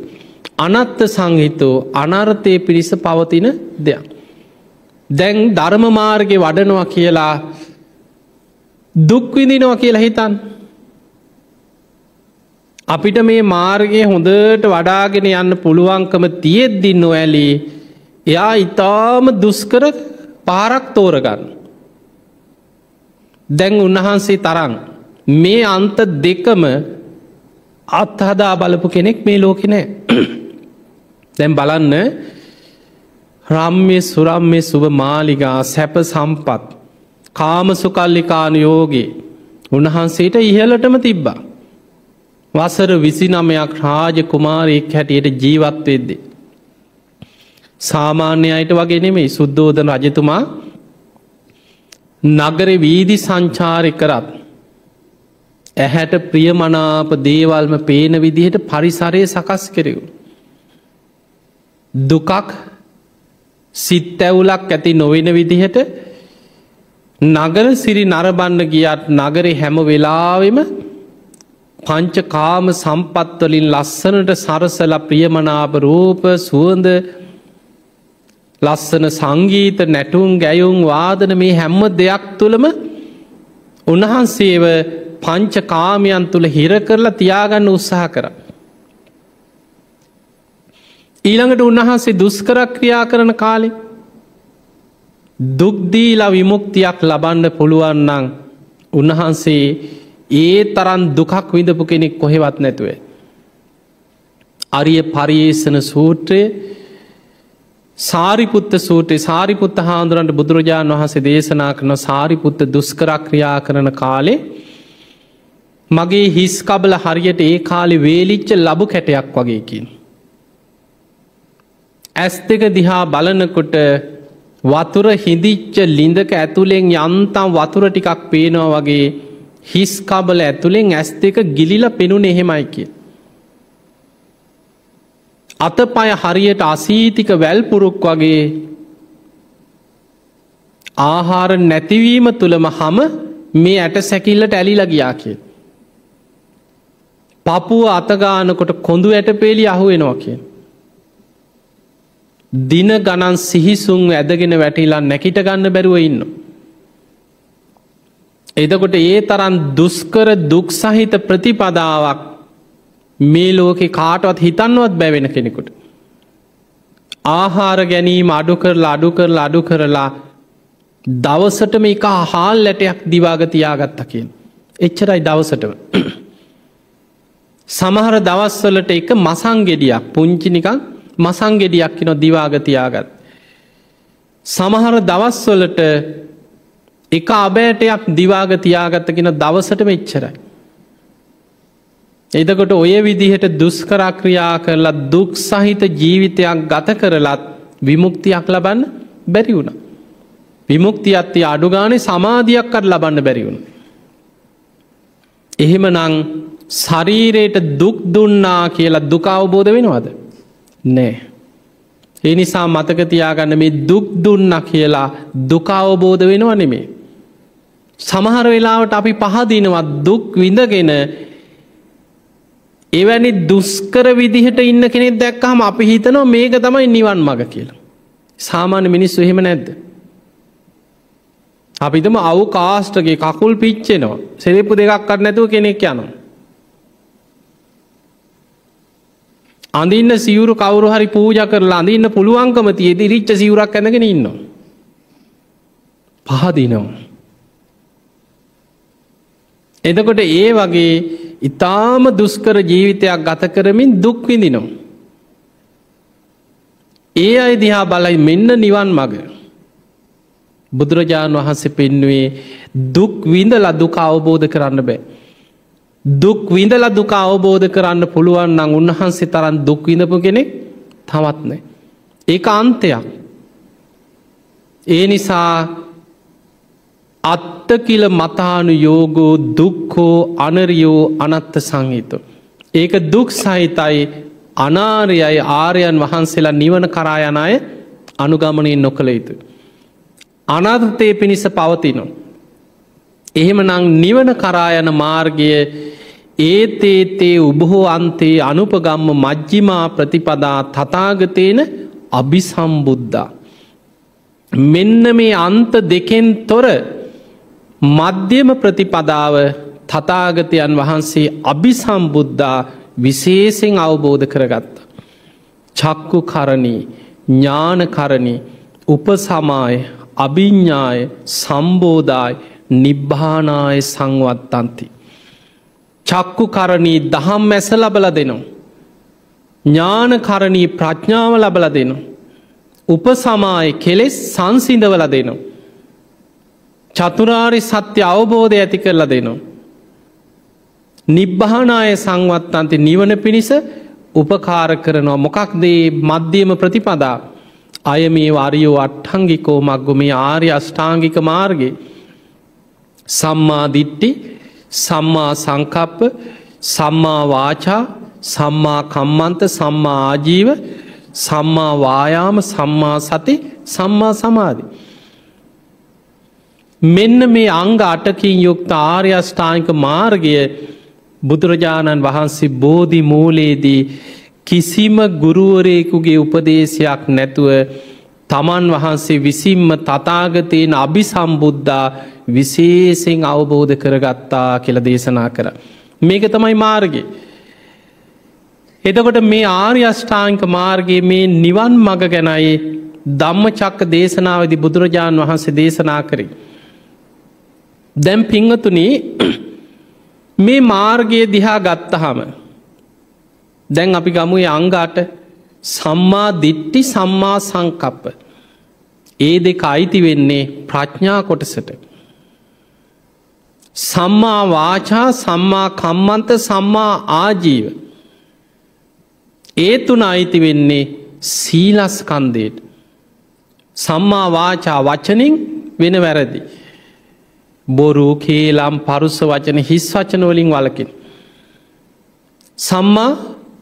අනත්ත සංහිතෝ අනර්ථය පිරිස පවතින දෙයක්. දැන් ධර්ම මාර්ගය වඩනවා කියලා දුක්විඳිනවා කියලා හිතන්. අපිට මේ මාර්ගය හොඳට වඩාගෙන යන්න පුළුවන්කම තියෙද්දි නොඇලී එයා ඉතාම දුස්කර පාරක් තෝරගන්න. දැන් උන්වහන්සේ තරන් මේ අන්ත දෙකම අත්හදා බලපු කෙනෙක් මේ ලෝකෙනෑ. දැම් බලන්න රම්ය සුරම්ය සුභ මාලිගා සැප සම්පත් කාමසුකල්ලිකානයෝගේ උන්වහන්සේට ඉහලටම තිබ්බා. වසර විසි නමයක් රාජ කුමාරයෙක් හැටියට ජීවත්වෙද්දේ. සාමාන්‍ය අයට වගේ නෙමෙයි සුද්දෝධන රජතුමා නගර වීදි සංචාරය කරත්. ඇහැට ප්‍රියමනාප දේවල්ම පේන විදිහට පරිසරය සකස් කෙරෙවු. දුකක් සිත් ඇවුලක් ඇති නොවෙන විදිහට නගර සිරි නරබන්න ගියත් නගරෙ හැම වෙලාවෙම පංච කාම සම්පත්වලින් ලස්සනට සරසල ප්‍රියමනාප රූප සුවඳ ලස්සන සංගීත නැටුම් ගැයුම් වාදන මේ හැම්ම දෙයක් තුළම උන්වහන්සේව පංච කාමයන් තුළ හිර කරලා තියාගන්න උත්සාහ කර. ඊළඟට උන්වහන්සේ දුස්කර ක්‍රියා කරන කාලෙ දුක්දීලා විමුක්තියක් ලබන්න පුළුවන්නං උන්වහන්සේ ඒ තරන් දුකක් විඳපු කෙනෙක් කොහෙවත් නැතුවේ. අරිය පරියේෂණ සූත්‍රය සාරිපුත්ත සූටේ සාරිපුත්ත හාදුරන්ට බුදුරජාණන් වහසේ දේශනා කරන සාරිපුත්ත දුස්කරක්‍රියා කරන කාලේ මගේ හිස්කබල හරියට ඒ කාලි වේලිච්ච ලබු කැටයක් වගේකින්. ඇස් දෙක දිහා බලනකොට වතුර හිදිච්ච ලිඳක ඇතුළෙන් යන්තම් වතුර ටිකක් පේනවා වගේ හිස්කබල ඇතුළෙන් ඇස් දෙක ගිලිල පෙනුන එහෙමයි කිය. අත පය හරියට අසීතික වැල්පුරුක් වගේ ආහාර නැතිවීම තුළම හම මේ ඇට සැකිල්ලට ඇලිලා ගියා කිය. පපුුව අතගානකොට කොඳු ඇට පේලි අහුවෙනවා කිය. දින ගණන් සිහිසුන් ඇදගෙන වැටිලා නැකිට ගන්න බැරුව ඉන්න. එදකොට ඒ තරන් දුස්කර දුක්සහිත ප්‍රතිපදාවක් මේ ලෝකෙ කාටවත් හිතන්නවත් බැවෙන කෙනෙකුට. ආහාර ගැනීම අඩු කරලා අඩු කරලා අඩු කරලා දවසටම එක හාල් ලැටයක් දිවාගතියාගත්ත කියෙන්. එච්චරයි දවසටම. සමහර දවස්වලට එක මසංගෙඩියක් පුංචිනිකං මසංගෙඩියක් නො දිවාගතියාගත්. සමහර දවස්වලට එක අබෑටයක් දිවාගතියාගත්තගෙන දවසට මෙච්චරයි. එදකොට ඔය විදිහට දුස්කරක්‍රියා කරලා දුක් සහිත ජීවිතයක් ගත කරලත් විමුක්තියක් ලබන්න බැරි වුණ. විමුක්ති අත්ති අඩුගානේ සමාධියක්කට ලබන්න බැරි වුණ. එහෙම නං ශරීරයට දුක් දුන්නා කියලා දුක අවබෝධ වෙනවාද. නෑ. ඒ නිසා මතකතියාගන්න මේ දුක් දුන්න කියලා දුකාවබෝධ වෙනව නෙමේ. සමහර වෙලාවට අපි පහදිනවත් දුක් විඳගෙන එවැනි දුස්කර විදිහට ඉන්න කෙනෙක් දැක්කහම අපි හිතනවා මේක තමයි නිවන් මඟ කියලා. සාමාන්‍ය මිනිස්සු එහෙම නැද්ද. අපිතම අවු කාස්ටගේ කකුල් පිච්චෙනවා සෙරෙප්පු දෙකක්කට නැතුව කෙනෙක් යනවා. අඳන්න සිවුරු කවරු හරි පූජ කරලා අඳන්න පුළුවන්කම තියේද රිච්ච සිවරක් ඇඳගෙන ඉන්න. පහදිනවා. එදකොට ඒ වගේ ඉතාම දුස්කර ජීවිතයක් ගත කරමින් දුක්විඳිනවා. ඒ අයි දිහා බලයි මෙන්න නිවන් මග. බුදුරජාණන් වහන්සේ පෙන්නුවේ දුක් විඳ ලදුක අවබෝධ කරන්න බෑ. දුක් විඳල දුක අවබෝධ කරන්න පුළුවන් නං උන්වහන්සේ තරන් දුක් විඳපු කෙනෙක් තවත්නෑ. ඒ අන්තයක්. ඒ නිසා අත්තකිල මතානු යෝගෝ දුක්කෝ අනරියෝ අනත්ත සංහිත. ඒක දුක් සහිතයි අනාරයයි ආරයන් වහන්සේලා නිවන කරායනය අනුගමනයෙන් නොකළ යුතු. අනර්ථය පිණිස පවතිනවා. එහෙම නං නිවන කරායන මාර්ගය ඒතේතේ උබහෝ අන්තේ අනුපගම්ම මජ්ජිමා ප්‍රතිපදා තතාගතයන අභිසම්බුද්ධා. මෙන්න මේ අන්ත දෙකෙන් තොර මධ්‍යම ප්‍රතිපදාව තතාගතයන් වහන්සේ අභිසම්බුද්ධා විශේෂෙන් අවබෝධ කරගත්ත. චක්කු කරණී ඥානකරණි උපසමාය අභිඤ්ඥාය සම්බෝධාය නිබ්භානාය සංවත්තන්ති. චක්කු කරණී දහම් මැස ලබල දෙනවා. ඥානකරණී ප්‍රඥාව ලබල දෙනවා. උපසමාය කෙලෙස් සංසිඳවල දෙනවා. චතුරාරි සත්‍ය අවබෝධය ඇති කරලා දෙනවා. නිබ්භානාය සංවත්තන්ති නිවන පිණිස උපකාර කරනවා මොකක්දේ මධ්‍යම ප්‍රතිපදා අය මේ වරියෝ අට්හංගිකෝ මක්ගු මේ ආර්ය අෂ්ඨාංගික මාර්ගගේ සම්මාදිට්ටි සම්මා සංකප්ප සම්මා වාචා සම්මා කම්මන්ත සම්මා ආජීව සම්මා වායාම සම්මා සති සම්මා සමාධි. මෙන්න මේ අංග අටකින් යුක්ත ආර්යෂ්ඨානික මාර්ගය බුදුරජාණන් වහන්සේ බෝධි මූලයේදී කිසිම ගුරුවරයෙකුගේ උපදේශයක් නැතුව තමන් වහන්සේ විසින්ම තතාගතයෙන් අභි සම්බුද්ධා විශේසිෙන් අවබෝධ කරගත්තා කියල දේශනා කර. මේක තමයි මාර්ගය. එතකොට මේ ආර්ය අෂ්ඨාංක මාර්ගයේ මේ නිවන් මග ගැනයි ධම්ම චක්ක දේශනාවදි බුදුරජාණන් වහන්සේ දේශනා කරේ. දැම් පිංහතුනී මේ මාර්ගය දිහා ගත්තහම දැන් අපි ගමුේ අංගාට සම්මා දිට්ටි සම්මා සංකප්ප. ඒ දෙක අයිති වෙන්නේ ප්‍රඥා කොටසට. සම්මා වාචා සම්මා කම්මන්ත සම්මා ආජීව. ඒ තුන අයිති වෙන්නේ සීලස්කන්දයට සම්මා වාචා වචනින් වෙන වැරදි. බොරු කේලම් පරුස වචන හිස් වචනවලින් වලකින්. සම්මා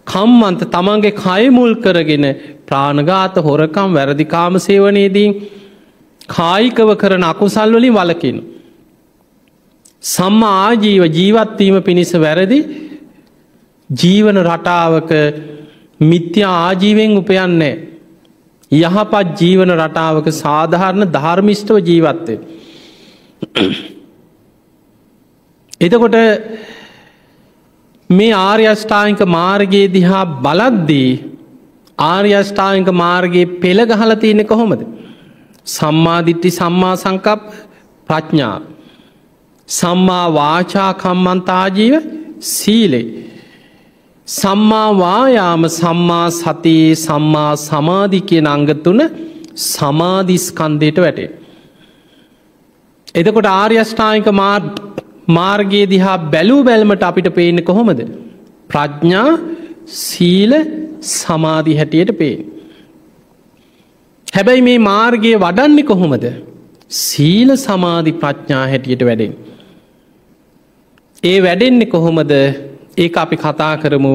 කම්මන්ත තමන්ගේ කයමුල් කරගෙන ප්‍රාණගාත හොරකම් වැරදිකාම සේවනයේදී කායිකව කරන අකුසල්වලින් වලකින්. සම්මා ආජීව ජීවත්වීම පිණිස වැරදි ජීවන රටාවක මිත්‍ය ආජීවෙන් උපයන්නේ. යහපත් ජීවන රටාවක සාධාරණ ධර්මිෂ්ටව ජීවත්තේ. එතකොට මේ ආර්යෂ්ඨායික මාර්ගයේ දිහා බලද්දී ආර්යෂ්ඨායික මාර්ගයේ පෙළ ගහල තියෙනෙ කොහොමද. සම්මාධිට්ටි සම්මා සංකප් ප්‍රඥා. සම්මා වාචා කම්මන්තාජීව සීලේ. සම්මා වායාම සම්මා සතියේ සම්මා සමාධිකය නංගතුන සමාධිස්කන්දයට වැටේ. එතකොට ආර්යෂ්ඨායික මාර්ගයේ දිහා බැලූ බැල්මට අපිට පේන්න කොහොමද. ප්‍රඥා සීල සමාධි හැටියට පේ. හැබැයි මේ මාර්ගයේ වඩන්නේ කොහොමද. සීල සමාධි ප්‍රඥා හැටියට වැඩෙන්. ඒ වැඩෙන්නේ කොහොමද ඒ අපි කතා කරමු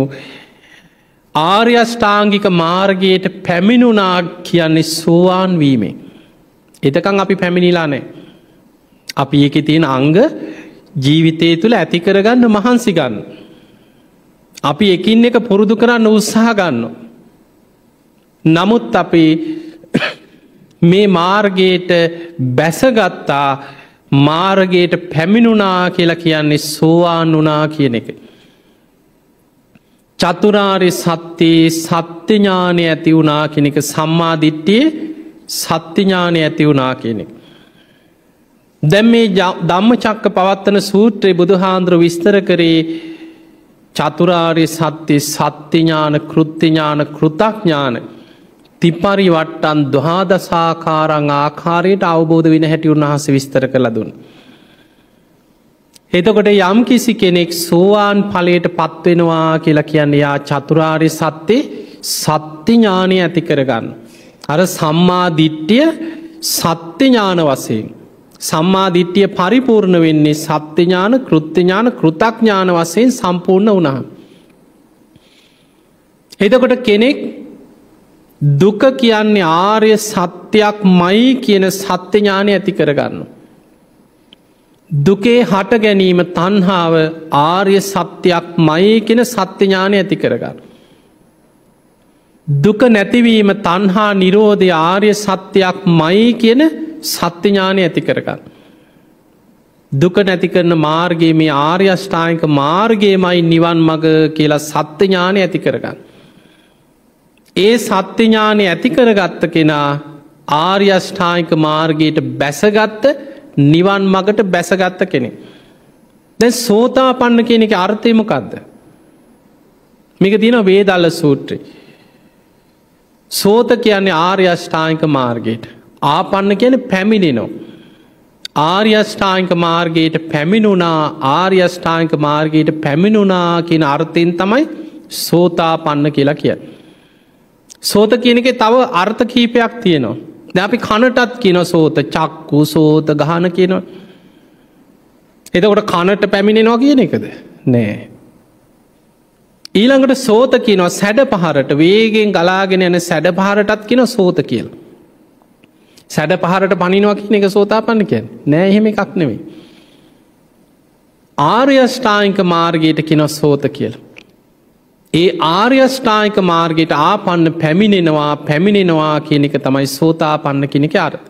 ආර්යෂ්ඨාංගික මාර්ගයට පැමිණුනා කියන්නේ සෝවාන් වීමේ. එතකං අපි පැමිණිලා නෑ. අපි ඒක තියෙන අංග ජීවිතය තුළ ඇති කරගන්න මහන්සි ගන්න. අපි එකින් එක පුරුදු කරන්න උත්සාහ ගන්න. නමුත් අපි මේ මාර්ගයට බැසගත්තා මාර්ගයට පැමිණුනා කියලා කියන්නේ සෝවාන් වනා කියන එක. චතුරාරි සත්‍යයේ සත්‍යඥානය ඇති වුනා කෙනෙක සම්මාධිට්ටිය සත්‍යඥානය ඇති වුනා කෙනෙක්. දැම් මේ ධම්ම චක්ක පවත්වන සූත්‍රයේ බුදුහාන්දුර විස්තර කරේ චතුරාරය සත්‍යය සත්‍යඥාන කෘත්තිඥාන කෘතඥාන තිපරි වට්ටන් දහාදසාකාරං ආකාරයට අවබෝධ වෙන හැටි උන්වහස විස්තර කළ දුන්. එතකොට යම් කිසි කෙනෙක් සෝවාන් පලයට පත්වෙනවා කියලා කියන්න යා චතුරාරය සත්‍යය සත්‍යඥානය ඇති කරගන්න. අර සම්මාධිට්ටිය සත්‍යඥාන වසයෙන්. සම්මාධිට්්‍යය පරිපූර්ණ වෙන්නේ සත්‍යඥාන කෘත්‍යඥාන කෘතඥාන වසයෙන් සම්පූර්ණ වුණහ. එතකොට කෙනෙක් දුක කියන්නේ ආර්ය සත්‍යයක් මයි කියන සත්‍යඥානය ඇති කරගන්න. දුකේ හට ගැනීම තන්හාාව ආර්ය සත්‍යයක් මයි කෙන සත්‍යඥානය ඇති කරගන්න. දුක නැතිවීම තන්හා නිරෝධය ආර්ය සත්‍යයක් මයි කියන සත්‍යඥානය ඇති කරගන්න. දුක නැති කරන මාර්ගයේ මේ ආර්යෂ්ඨායක මාර්ගයමයි නිවන් මග කියලා සත්‍යඥානය ඇති කරගන්න. ඒ සත්‍යඥානය ඇති කරගත්ත කෙනා ආර්යෂ්ඨායික මාර්ගයට බැසගත්ත නිවන් මගට බැසගත්ත කෙනෙ. දැ සෝතා පන්න කියන එක අර්ථයමකක්ද. මේක තින වේදල්ල සූත්‍රී. සෝත කියන්නේ ආර්යෂ්ඨායික මාර්ගයට ආපන්න කියන පැමිණිනෝ. ආර්යෂ්ඨායික මාර්ගයට පැමිණුනා ආර්යෂ්ඨායික මාර්ගයට පැමිණුනා කියන අර්ථයෙන් තමයි සෝතා පන්න කියලා කිය. සෝත කියනක තව අර්ථ කීපයක් තියෙනවා. ද අපි කනටත් කියන සෝත චක්කු සෝත ගහන කියනවා. එතකොට කනට පැමිණෙනවා කියන එකද නෑ. ඊළඟට සෝත කියනවා සැඩ පහරට වේගෙන් ගලාගෙන යන සැඩ පහරටත් කියන සෝත කියල. සැඩ පහරට පනිනවා කියන එක සෝතා පන්න කියන් නෑ එහෙම එකක් නෙවෙයි. ආර්යෂ්ඨායික මාර්ගයට කියන සෝත කියල. ඒ ආර්යෂ්ඨායික මාර්ගයට ආපන්න පැමිණෙනවා පැමිණෙනවා කියන එක තමයි සෝතා පන්න කෙනෙක අර්ථ.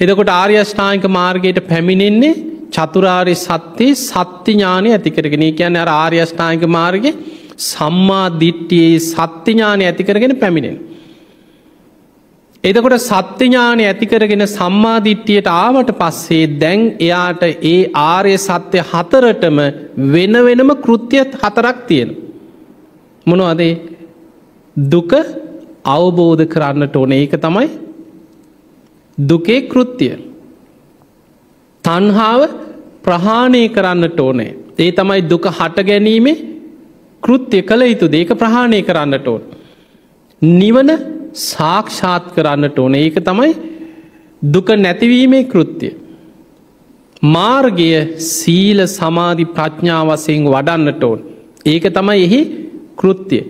එදකොට ආර්යෂ්ඨායික මාර්ගයට පැමිණෙන්නේ චතුරාරි සත්‍යයේ සත්‍ය ඥානය ඇතිකරගෙන කියන්න අර ආර්යෂ්ඨායික මාර්ග සම්මා දිට්ටියේ සත්‍යඥානය ඇතිකරගෙන පැමිණෙන. එදකොට සත්‍යඥානය ඇතිකරගෙන සම්මාධිට්ටියට ආවට පස්සේ දැන් එයාට ඒ ආර්ය සත්‍යය හතරටම වෙන වෙනම කෘතියත් හතරක් තියෙන. මොනවදේ දුක අවබෝධ කරන්නට ඕන ඒක තමයි දුකේ කෘත්තිය. තන්හාාව ප්‍රහාණය කරන්නට ඕනේ. ඒ තමයි දුක හට ගැනීමේ කෘත්‍යය කළ යුතු දේක ප්‍රහාණය කරන්නට ඕන. නිවන සාක්ෂාත් කරන්නට ඕන ඒක තමයි දුක නැතිවීමේ කෘත්තිය. මාර්ගය සීල සමාධි ප්‍රඥා වසයෙන් වඩන්නට ඕන්. ඒක තමයි එහි කෘත්තිය.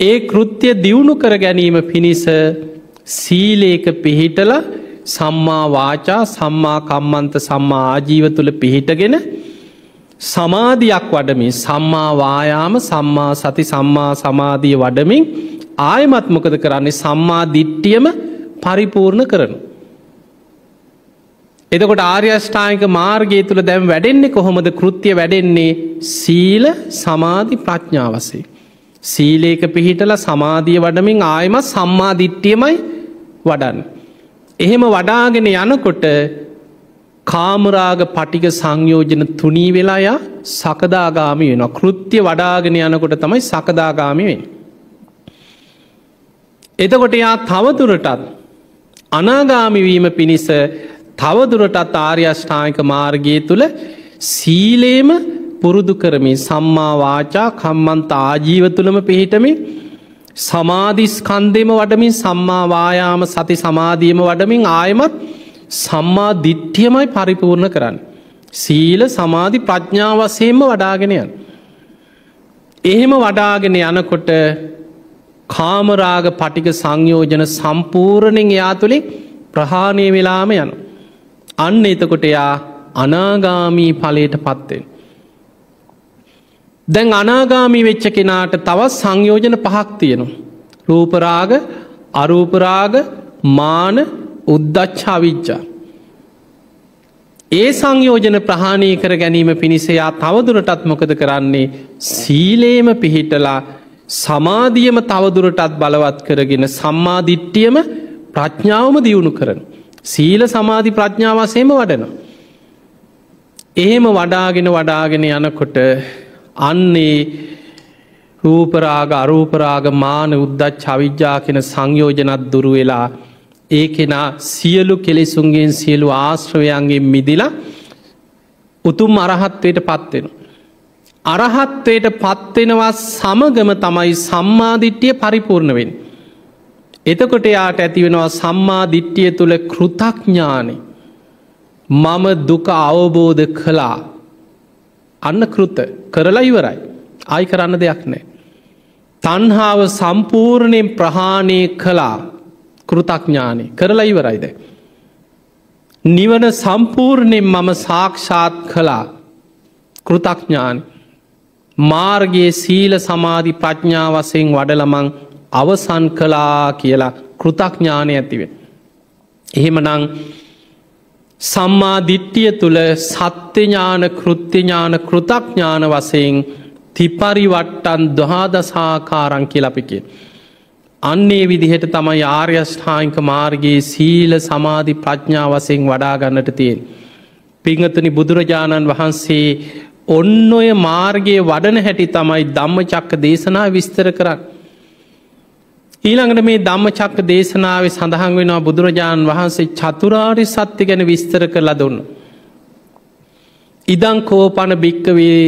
ඒ කෘත්‍යය දියුණු කර ගැනීම පිණිස සීලේක පිහිටල සම්මා වාචා සම්මා කම්මන්ත සම්මා ආජීව තුළ පිහිටගෙන සමාධයක් වඩමින් සම්මා වායාම සම්මා සති සම්මා සමාධිය වඩමින් ආයමත්මකද කරන්නේ සම්මා දිට්ටියම පරිපූර්ණ කරනු. එතකොට ආර්යෂ්ඨායික මාර්ගය තුළ දැම් වැඩෙන්නේ කොහොමද කෘතිය වැඩෙන්නේ සීල සමාධි ප්‍රඥාවසේ. සීලේක පිහිටල සමාධිය වඩමින් ආයම සම්මාධිට්ටියමයි වඩන්න. එහෙම වඩාගෙන යනකොට කාමරාග පටික සංයෝජන තුනී වෙලායා සකදාගාමි වෙන කෘත්‍ය වඩාගෙන යනකොට තමයි සකදාගාමි වෙන්. එතකොට යා තවදුරටත් අනාගාමිවීම පිණිස තවදුරටත් ආර්යෂ්ඨායික මාර්ගය තුළ සීලේම පුරුදු කරමින් සම්මා වාචා කම්මන්ත ආජීව තුළම පිහිටමින් සමාධිස්කන්දෙම වඩමින් සම්මාවායාම සති සමාධියම වඩමින් ආයමත් සම්මා දිට්ඨියමයි පරිපූර්ණ කරන්න. සීල සමාධි ප්‍රඥාවසයෙන්ම වඩාගෙනයන්. එහෙම වඩාගෙන යනකොට කාමරාග පටික සංයෝජන සම්පූර්ණෙන් එයා තුළින් ප්‍රහාණය වෙලාම යන. අන්න එතකොට එයා අනාගාමී ඵලයට පත්වෙන්. දැන් අනාගාමී වෙච්ච කෙනාට තවත් සංයෝජන පහක් තියෙනවා. රූපරාග අරූපරාග මාන උද්දච්චා විච්චා. ඒ සංයෝජන ප්‍රහාණය කර ගැනීම පිණිසයා තවදුරටත් මොකද කරන්නේ සීලේම පිහිටලා සමාධියම තවදුරටත් බලවත් කරගෙන සම්මාධිට්ටියම ප්‍රඥාවම දියුණු කරන. සීල සමාධි ප්‍රඥාවසේම වඩනවා. එහෙම වඩාගෙන වඩාගෙන යනකොට අන්නේ රූපරාග අරූපරාග මාන උද්දත් චවිද්‍යා කෙන සංයෝජනත් දුරු වෙලා ඒ කෙනා සියලු කෙලෙසුන්ගෙන් සියලු ආශ්‍රවයන්ගේ මිදිලා උතුම් අරහත්වයට පත්වෙන. අරහත්වයට පත්වෙනවා සමගම තමයි සම්මාධිට්්‍යය පරිපූර්ණවෙන්. එතකොට යාට ඇතිවෙනවා සම්මාධිට්්‍යය තුළ කෘතඥානය මම දුක අවබෝධ කළා අන්න කෘත කරලා ඉවරයි. ආයි කරන්න දෙයක් නෑ. තන්හාාව සම්පූර්ණයෙන් ප්‍රහාණය කලා කෘතඥානය කරලා ඉවරයිද. නිවන සම්පූර්ණයෙන් මම සාක්ෂාත් කලා කෘතඥාන මාර්ගයේ සීල සමාධි ප්‍රඥා වසයෙන් වඩලමං අවසන් කලා කියලා කෘතඥානය ඇතිවෙන. එහෙමනං සම්මා දිට්ටිය තුළ සත්‍යඥාන කෘත්‍යඥාන කෘතඥාන වසයෙන් තිපරිවට්ටන් දහාදසාකාරං කියලපිකේ. අන්නේ විදිහට තමයි ආර්යෂ්ඨායික මාර්ගයේ සීල සමාධි ප්‍රඥා වසයෙන් වඩාගන්නට තියෙන්. පිංහතුනි බුදුරජාණන් වහන්සේ ඔන්න ඔය මාර්ගයේ වඩන හැටි තමයි ධම්ම චක්ක දේශනා විස්තර කරන්න. ඊළඟට මේ ධම්ම චක්ක දේශනාව සඳහන් වෙනවා බුදුරජාණන් වහන්සේ චතුරාරි සත්‍ය ගැන විස්තර කරලා දුන්න. ඉදං කෝපන භික්කවේ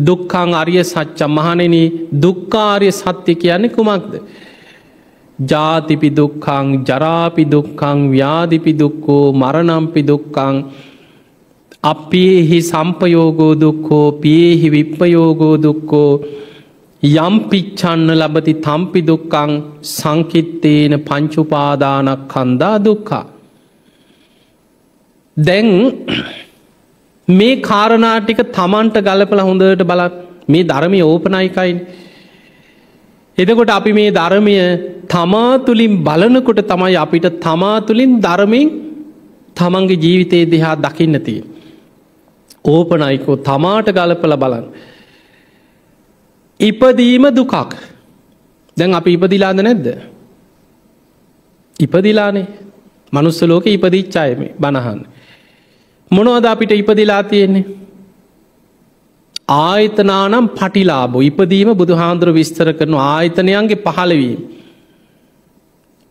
දුක්කං අරිය සච්චා මහනෙන දුක්කාරය සත්‍ය කියන්නේ කුමක්ද. ජාතිපි දුක්කං ජරාපි දුක්කං ව්‍යාධිපි දුක්කෝ මරණම්පි දුක්කං අපේහි සම්පයෝගෝ දුක්කෝ පියෙහි විප්පයෝගෝ දුක්කෝ යම් පිච්චන්න ලබති තම්පි දුක්කං සංකිත්තේන පංචුපාදානක් කන්දා දුක්කා. දැන් මේ කාරණාටික තමන්ට ගලපල හොඳට බලත් මේ ධර්මය ඕපනයිකයින්. එදකොට අපි මේ ධර්මය තමා තුළින් බලනකොට තමයි අපිට තමා තුළින් ධර්මින් තමන්ගේ ජීවිතයේ දෙහා දකින්නතිය. ඕපනයිකෝ තමාට ගලපල බලන්. ඉපදීම දුකක් දැන් අපි ඉපදිලාද නැද්ද. ඉපදිලානේ මනුස්ස ලෝක ඉපදිච්චායම බණහන්. මොනවද අපිට ඉපදිලා තියෙන්නේ. ආයතනානම් පටිලාබෝ ඉපදීම බුදු හාන්දුර විස්තර කරනු ආයතනයන්ගේ පහළවීම.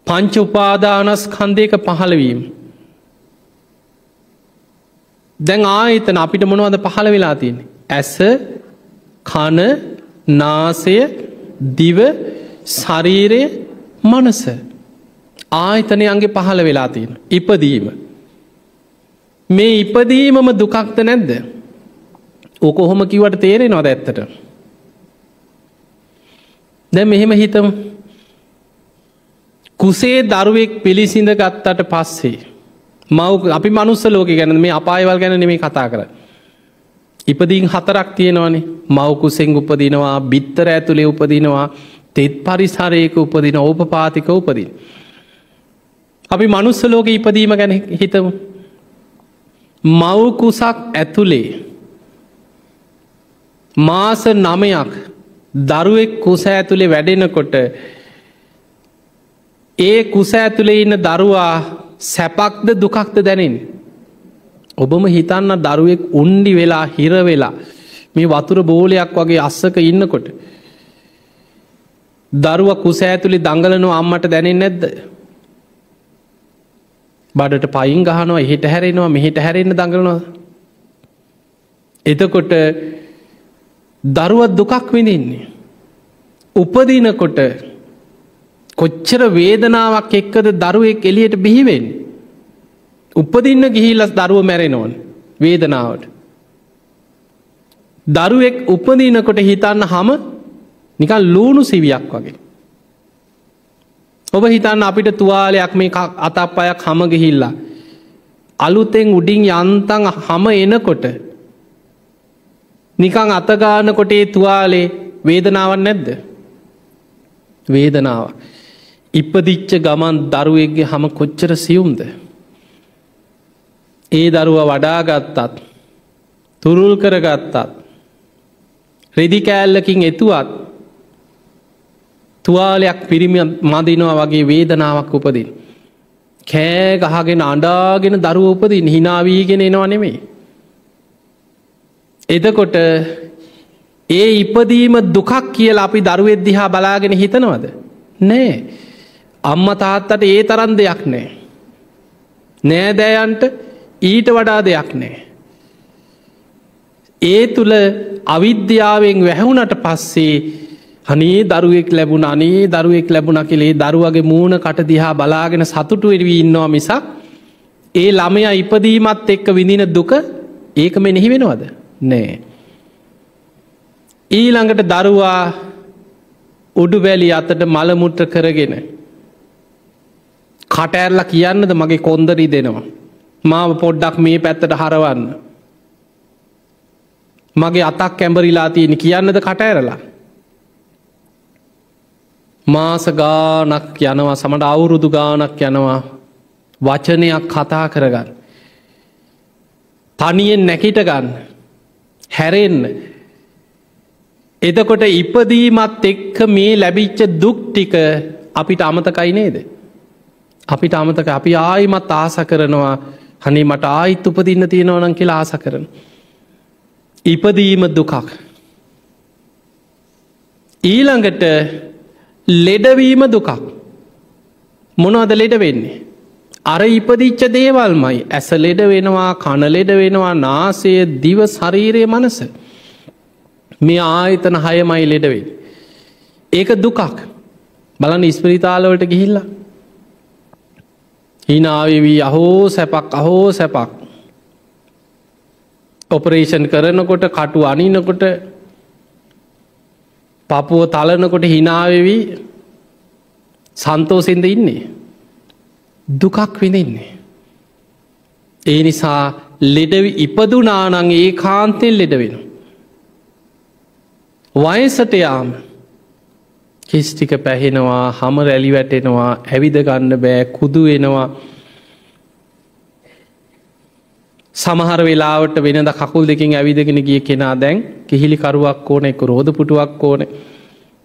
පංච උපාදානස් කන්දයක පහළවීම. දැන් ආයතන අපිට මොනවද පහළ වෙලා තියෙන. ඇස කන නාසය දිව ශරීරය මනස ආයතනයන්ගේ පහළ වෙලා තියෙන. ඉපදීම. මේ ඉපදීමම දුකක්ද නැද්ද. ඕක ඔහොම කිවට තේරෙ නොද ඇත්තට. දැ මෙහෙම හිතම කුසේ දරුවෙක් පිළිසිඳ ගත්තට පස්සේ. මව් අපි මනුස්ස ලෝක ගැන මේ අපායවල් ගැන නෙමේ කතා කර. ඉපදීන් හතරක් තියෙනවනේ මවකුසෙන් උපදිනවා බිත්තර ඇතුළේ උපදිනවා තෙත් පරිසරයක උපදින ඕපපාතික උපදින්. අපි මනුස්ස ලෝක ඉපදීම ගැන හිතමු. මවකුසක් ඇතුළේ මාස නමයක් දරුවෙක් කුස ඇතුළේ වැඩෙනකොට ඒ කුස ඇතුළේ ඉන්න දරුවා සැපක්ද දුකක්ද දැනෙන්. ඔබම හිතන්න දරුවෙක් උන්ඩි වෙලා හිරවෙලා මේ වතුර බෝලයක් වගේ අස්සක ඉන්නකොට. දරුව කුස ඇතුළි දඟලනු අම්මට දැනෙන් නැද්ද. බඩට පයින් ගහනවා එහෙට හැරෙනවා මෙහිට හැරෙන්න දඟලනවා. එතකොට දරුවත් දුකක් විඳින්නේ. උපදිනකොට කොච්චර වේදනාවක් එක්කද දරුවෙක් එලියට බිහිවෙන්. උපදින්න ගිහිල්ලස් දරුව මැරෙනෝන් වේදනාවට. දරුවෙක් උපදිනකොට හිතන්න හම නිකල් ලූුණු සිවියක් වගේ. ඔබ හිතන්න අපිට තුවාලයක් මේ අතක් අයක් හම ගිහිල්ලා. අලුතෙන් උඩින් යන්තන් හම එනකොට නිකං අතගානකොටේ තුවාලේ වේදනාවන් නැද්ද. වේදනාව. ඉපදිච්ච ගමන් දරුවෙක්ගේ හම කොච්චර සියුම්ද. ඒ දරුව වඩාගත්තත් තුරුල් කරගත්තත් රෙදි කෑල්ලකින් එතුවත් තුවාලයක් පිරිමි මදිනවා වගේ වේදනාවක් උපදින්. කෑ ගහගෙන අඩාගෙන දරුව උපදින් හිනාවීගෙන එනවා නෙමේ. එදකොට ඒ ඉපදීම දුකක් කියල අපි දරුවෙද්දිහා බලාගෙන හිතනවද. නෑ අම්ම තාත්තට ඒ තරන් දෙයක් නෑ. නෑදෑයන්ට ඊට වඩා දෙයක් නෑ. ඒ තුළ අවිද්‍යාවෙන් වැැහුණට පස්සේ හනේ දරුවෙක් ලැබුණ අනේ දරුවෙක් ලැබුණ කෙළේ දරුවගේ මූුණ කට දිහා බලාගෙන සතුටු එරවී ඉන්නවා මිසක් ඒ ළමය ඉපදීමත් එක්ක විඳින දුක ඒක මෙනෙහි වෙනවද නෑ. ඊළඟට දරුවා උඩු වැලි අතට මළමුට්‍ර කරගෙන. කටඇරල කියන්නද මගේ කොන්දරී දෙනවා. මාව පොඩ්ඩක් මේ පැත්තට හරවන්න. මගේ අතක් කැම්බරිලා තියෙන කියන්නද කටඇරලා. මාස ගානක් යනවා සමට අවුරුදු ගානක් යනවා වචනයක් කතා කරගන්න. තනියෙන් නැකිට ගන්න හැරෙන්න එතකොට ඉපදීමත් එක්ක මේ ලැබිච්ච දුක් ටික අපිට අමතකයි නේද. අපිට අමතක අපි ආයිමත් ආස කරනවා හනේ මට ආයිත් උපදින්න තියෙනවනන් කියලා ආස කරන. ඉපදීම දුකක්. ඊළඟට ලෙඩවීම දුකක්. මොනවද ලෙඩ වෙන්නේ. අර ඉපදිච්ච දේවල්මයි ඇස ලෙඩ වෙනවා කණ ලෙඩ වෙනවා නාසය දිව ශරීරය මනස. මේ ආයතන හයමයි ලෙඩවෙයි. ඒක දුකක් බලන ඉස්පරිතාලවලට ගිහිල්ලා. හිනාවවී අහෝ සැපක් අහෝ සැපක්. ඔපරේෂන් කරනකොට කටු අනිනකොට පපුුව තලනකොට හිනාවවී සන්තෝසිෙන්ද ඉන්නේ. දුකක් විඳින්නේ. ඒ නිසා ලෙඩවි ඉපදුනානං ඒ කාන්තෙන් ලෙඩ වෙන. වයසට යාම කිස්ටික පැහෙනවා හම රැලි වැටෙනවා ඇවිද ගන්න බෑ කුදු වෙනවා. සමහර වෙලාවට වෙනද කකුල් දෙකින් ඇවිදගෙන ගිය කෙනා දැන් කිහිලිකරුවක් ඕන එක රෝධ පුටුවක් ඕන.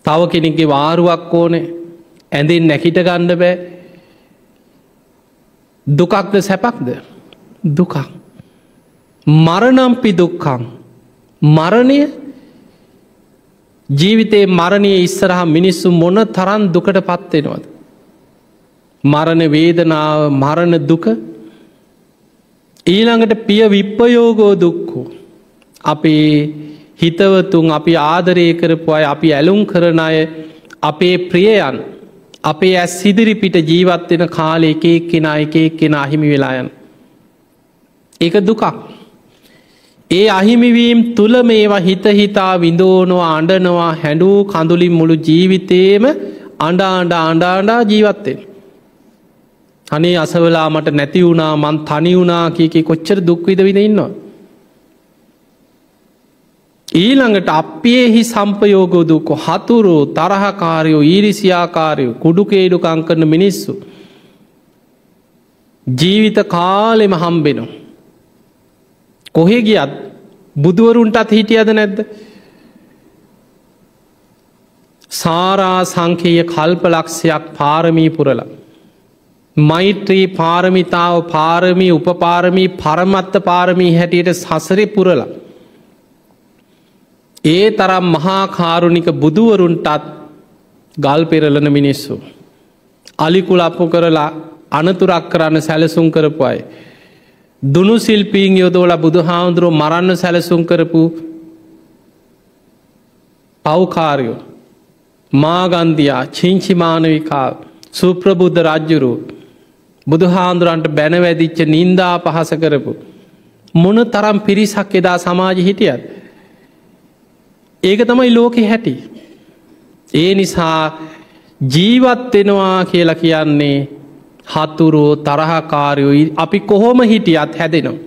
තව කෙනෙක්ගේ වාරුවක් ඕන. ඇඳෙන් නැකිට ගණ්ඩ බෑ. දුකක්ද සැපක්ද? දුකක්. මරණම්පි දුක්කං මරණය ජීවිතයේ මරණය ඉස්සරහ මිනිස්සු මොන තරන් දුකට පත්වෙනවද. මරණ වේදනාව මරණ දුක ඊළඟට පිය විප්පයෝගෝ දුක්කෝ. අපේ හිතවතුන් අපි ආදරය කරපු අය අපි ඇලුම් කරන අය අපේ ප්‍රියයන් අපේ ඇස් සිදිරිපිට ජීවත්වෙන කාලය එකෙක් කෙන එකෙක් කෙන අහිමි වෙලායන්. ඒක දුකක්. ඒ අහිමිවීම් තුළ මේවා හිත හිතා විඳෝනවා අඩනවා හැඩූ කඳුලින් මුළු ජීවිතේම අඩාන්ඩ අඩාන්ඩා ජීවත්තෙන්. අනේ අසවලා මට නැති වුණා මන් තනි වුණා කියක කොච්චර දුක්විද විඳ ඉන්නවා. ඊළඟට අපේහි සම්පයෝගෝදුකො හතුරු තරහකාරයෝ ඊරිසියාකාරයෝ කුඩුකේඩුකං කරන මිනිස්සු. ජීවිත කාලෙම හම්බෙනවා. කොහෙ ගියත් බුදුවරුන්ටත් හිටියද නැද්ද. සාරා සංකේය කල්ප ලක්ෂයක් පාරමී පුරලා. මෛත්‍රී පාරමිතාව පාරමී උපපාරමී පරමත්ත පාරමී හැටියට සසරි පුරලා. ඒ තරම් මහාකාරුණික බුදුවරුන්ටත් ගල් පෙරලන මිනිස්සු. අලිකුල අපපු කරලා අනතුරක් කරන්න සැලසුම් කරපු අයි. දුනු සිල්පීන් යොදෝල බුදු හාමුදුරුව මරන්න සැලසුම් කරපු පව්කාරයෝ මාගන්දයා චිංචිමානවිකා සුප්‍රබුද්ධ රජ්ජුරු බුදුහාන්දුරන්ට බැනවැදිච්ච නින්දා පහස කරපු. මොන තරම් පිරිසක් එදා සමාජ හිටියත්. ඒක තමයි ලෝකෙ හැටි. ඒ නිසා ජීවත්වෙනවා කියලා කියන්නේ හතුරෝ තරහකාරයෝයි අපි කොහොම හිටියත් හැදෙනවා.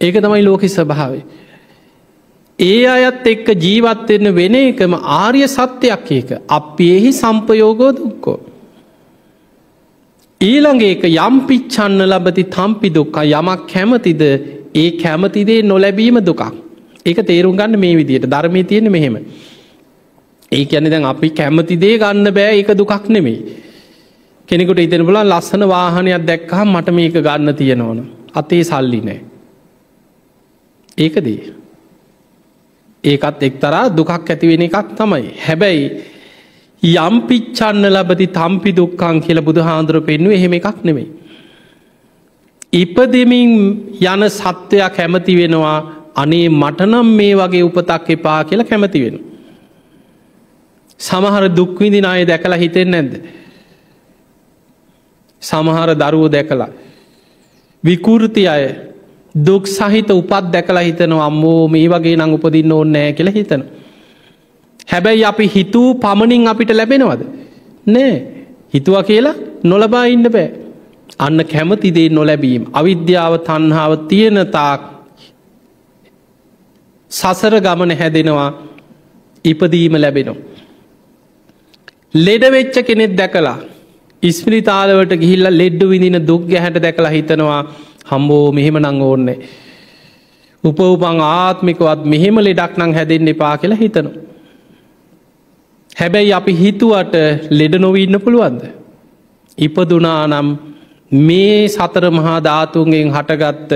ඒක තමයි ලෝකෙ ස්වභාවේ. ඒ අයත් එක්ක ජීවත්වෙන්න වෙන එකම ආර්ය සත්‍යයක් ඒක අපි එහි සම්පයෝගෝ දුක්කෝ. ඊළඟ ඒක යම් පිච්චන්න ලබති තම්පි දුක්ක යමක් කැමතිද ඒ කැමතිදේ නොලැබීම දුකක්. ඒක තේරුම් ගන්න මේ විදියට ධර්මය තියෙන මෙහෙම. ඒ ඇන දැන් අපි කැමතිදේ ගන්න බෑ ඒක දුකක් නෙමෙයි. කෙනෙකුට ඉතන පුල ලස්සන වාහනයක් දැක්කහම් මට මේක ගන්න තියෙනවන. අතේ සල්ලි නෑ. ඒකදී. ඒකත් එක්තරා දුකක් ඇතිවෙන එකක් තමයි. හැබැයි යම් පිච්චන්න ලබති තම්පි දුක්කං කියල බුදු හාන්දුර පෙන්නුව එහෙම එකක් නෙමෙයි. ඉපදමින් යන සත්වයක් කැමති වෙනවා අනේ මටනම් මේ වගේ උපතක් එපා කියලා කැමති වෙන. සමහර දුක්විදින අය දැකලා හිතෙන් නැද්ද. සමහර දරුවෝ දැකලා. විකෘති අය දුක් සහිත උපත් දැකලා හිතනවා අම්මෝ මේ වගේ නං උපදින්න ඕන්නෑ කියලා හිතන. හැබැයි අපි හිතූ පමණින් අපිට ලැබෙනවද. නෑ හිතුව කියලා නොලබා ඉන්න බෑ. අන්න කැමතිදේ නොලැබීම. අවිද්‍යාව තන්හාාව තියෙන තාක් සසර ගමන හැදෙනවා ඉපදීම ලැබෙනවා. ලෙඩවෙච්ච කෙනෙත් දැකලා ඉස්මිරිතාලවට ගිහිල්ල ලෙඩ්ඩු විදින දුක් ගැහැට දැකලා හිතනවා හම්බෝ මෙහෙම නං ඕන්නේ. උපවපං ආත්මිකවත් මෙහෙම ලෙඩක් නං හැදෙන් එපා කියලා හිතනවා. හැබැයි අපි හිතුවට ලෙඩ නොවීන්න පුළුවන්ද. ඉපදුනා නම් මේ සතර මහා ධාතුන්ගෙන් හටගත්ත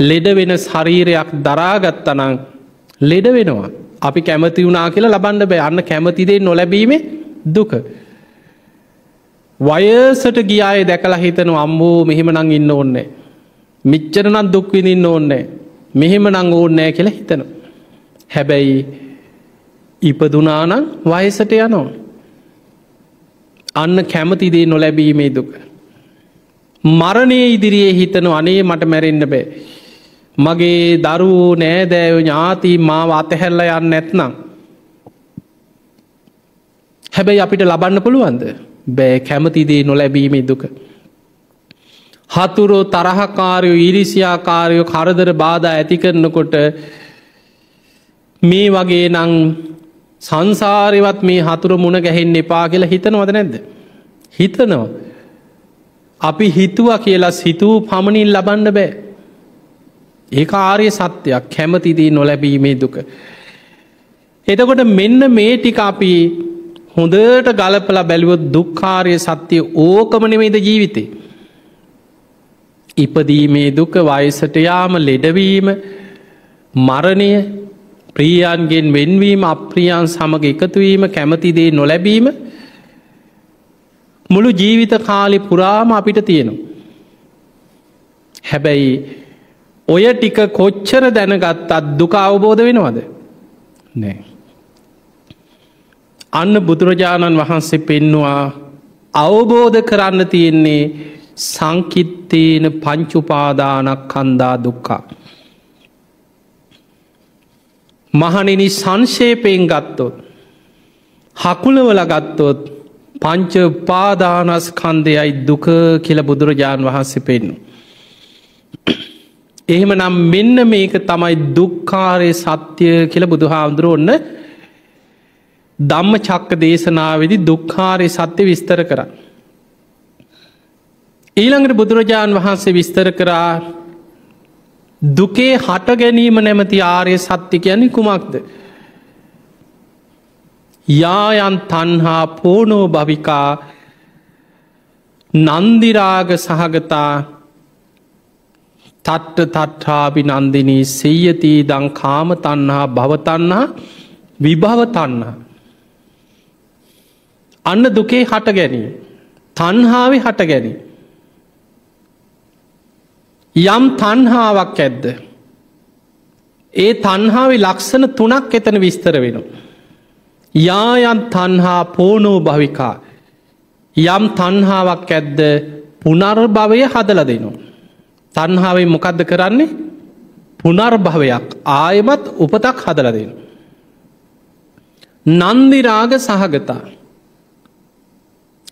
ලෙඩ වෙන ශරීරයක් දරාගත්තනං ලෙඩ වෙනවා. අපි කැමති වුනා කියලා ලබන්න බෑ අන්න කැමතිදේ නොලැබීමේ දුක. වයසට ගියාය දැකලා හිතන අම්බෝ මෙහෙම නං ඉන්න ඕන්නේ. මිච්චරනත් දුක්විඳන්න ඕන්නේ. මෙහෙම නං ඕන්නෑ කියලා හිතන. හැබැයි ඉපදුනානං වයසට යනවා. අන්න කැමතිදේ නොලැබීමේ දුක. මරණය ඉදිරියේ හිතන අනේ මට මැරෙන්න්න බෑ. මගේ දරුවෝ නෑදෑයෝ ඥාති මාව අතහැල්ල යන්න නැත්නම්. හැබැයි අපිට ලබන්න පුළුවන්ද බෑ කැමතිදේ නොලැබීමේ දුක. හතුරෝ තරහකාරයෝ ඉරිසියාකාරයෝ කරදර බාධ ඇති කරනකොට මේ වගේ නං සංසාරවත් මේ හතුර මුණ ගැහෙන් එපා කියලා හිතනවද නැද්ද. හිතනවා. අපි හිතුව කියලා සිතූ පමණින් ලබන්න බෑ. ඒ ආරය සත්‍යයක් කැමතිදී නොලැබීමේ දුක. එතකොට මෙන්න මේ ටික අපි හොඳට ගලපල බැලුවොත් දුක්කාරය සත්‍යය ඕකමනෙමේද ජීවිතේ. ඉපදීමේ දුක වයසටයාම ලෙඩවීම මරණය ප්‍රියන්ගෙන් වෙන්වීම අප්‍රියන් සමඟ එකතුවීම කැමතිදේ නොලැබීම මුළු ජීවිත කාලි පුරාම අපිට තියෙනවා. හැබැයි ඔය ටික කොච්චර දැනගත් අත් දුක අවබෝධ වෙනවද නෑ. අන්න බුදුරජාණන් වහන්සේ පෙන්නවා අවබෝධ කරන්න තියෙන්නේ සංකිත්තේන පංචුපාදානක් කන්දා දුක්කා. මහනෙනි සංශේපයෙන් ගත්තොත් හකුලවල ගත්තොත් පංච පාදානස් කන්දයයි දුක කියල බුදුරජාණන් වහන්සේ පෙන්නු. එහෙම නම් මෙන්න මේක තමයි දුක්කාරය සත්‍යය කියල බුදුහාමුදුර ඔන්න දම්ම චක්ක දේශනාවදි දුක්කාරය සත්‍ය විස්තර කර. ඊළඟට බුදුරජාණන් වහන්සේ විස්තර කරා දුකේ හට ගැනීම නැමති ආරය සත්‍ය කියන්නේ කුමක්ද. යායන් තන්හා පෝනෝ භවිකා නන්දිරාග සහගතා තට්ට තට්ඨාපි නන්දිනී සෙය්‍යතී දං කාම තන්හා භවතන්නා විභවතන්නා. අන්න දුකේ හට ගැනී. තන්හාාව හට ගැනී. යම් තන්හාාවක් ඇද්ද. ඒ තන්හාාව ලක්ෂණ තුනක් එතන විස්තර වෙන. යායන් තන්හා පෝනෝ භවිකා යම් තන්හාාවක් ඇද්ද පුනර්භවය හදල දෙනවා. තන්හාාවෙන් මොකක්ද කරන්නේ පුනර්භවයක් ආයමත් උපතක් හදල දෙන. නන්දිරාග සහගතා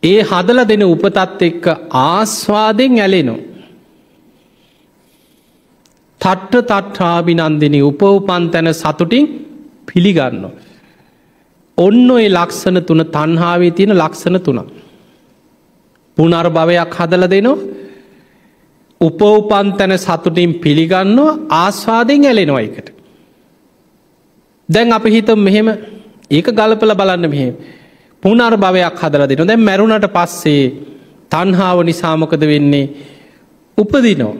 ඒ හදල දෙන උපතත් එක්ක ආස්වාදෙන් ඇලෙනවා. තට්ට තට්ඨාබිනන්දිනි උපවපන් තැන සතුටින් පිළිගන්න. ඔන්න ඔය ලක්ෂණ තුන තන්හාාවේ තියෙන ලක්ෂණ තුන. පුනර් භවයක් හදල දෙනවා උපවපන් තැන සතුටින් පිළිගන්නවා ආස්වාදෙන් ඇලෙනවා එකට. දැන් අපි හිත මෙහෙම ඒක ගලපල බලන්න මෙහෙම. පුනර් භවයක් හදල දෙන දැන් මැරුණට පස්සේ තන්හාාව නිසාමකද වෙන්නේ උපදිනෝ.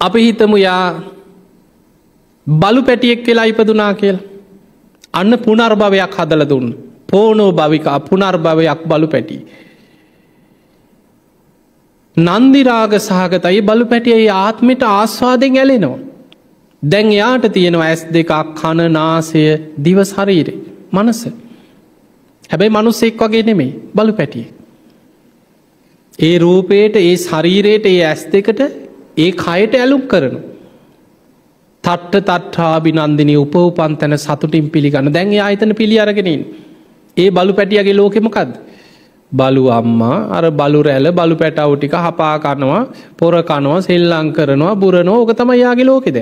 අපි හිතමු යා බලු පැටියෙක් වෙලා ඉපදුනා කියලා. අන්න පුනර්භවයක් හදල දුන්න. පෝනෝ භවික පුනර්භවයක් බලු පැටි. නන්දිරාග සහගතයි බලු පැටියයි ආත්මට ආස්වාදෙන් ඇලෙනවා. දැන් යාට තියෙනවා ඇස් දෙකක් කණ නාසය දිවශරීරේ මනස. හැබැයි මනුස්සෙක් වගේ නෙමේ බලු පැටිය. ඒ රූපයට ඒ ශරීරයට ඒ ඇස් දෙකට ඒ කයට ඇලුම් කරනු. තට්ට තට්ටාබි නන්දිනී උපවපන් තැන සතුටින් පිළිගන්න. දැන් ආයතන පිළි අරගෙනින් ඒ බලු පැටියගේ ලෝකෙමකක්ද බලු අම්මා අර බලු රැල බලු පැටව් ටික හපා කනවා පොර කනවා සෙල්ලං කරනවා බුරනෝ ඕක තම යාගේ ලෝකෙද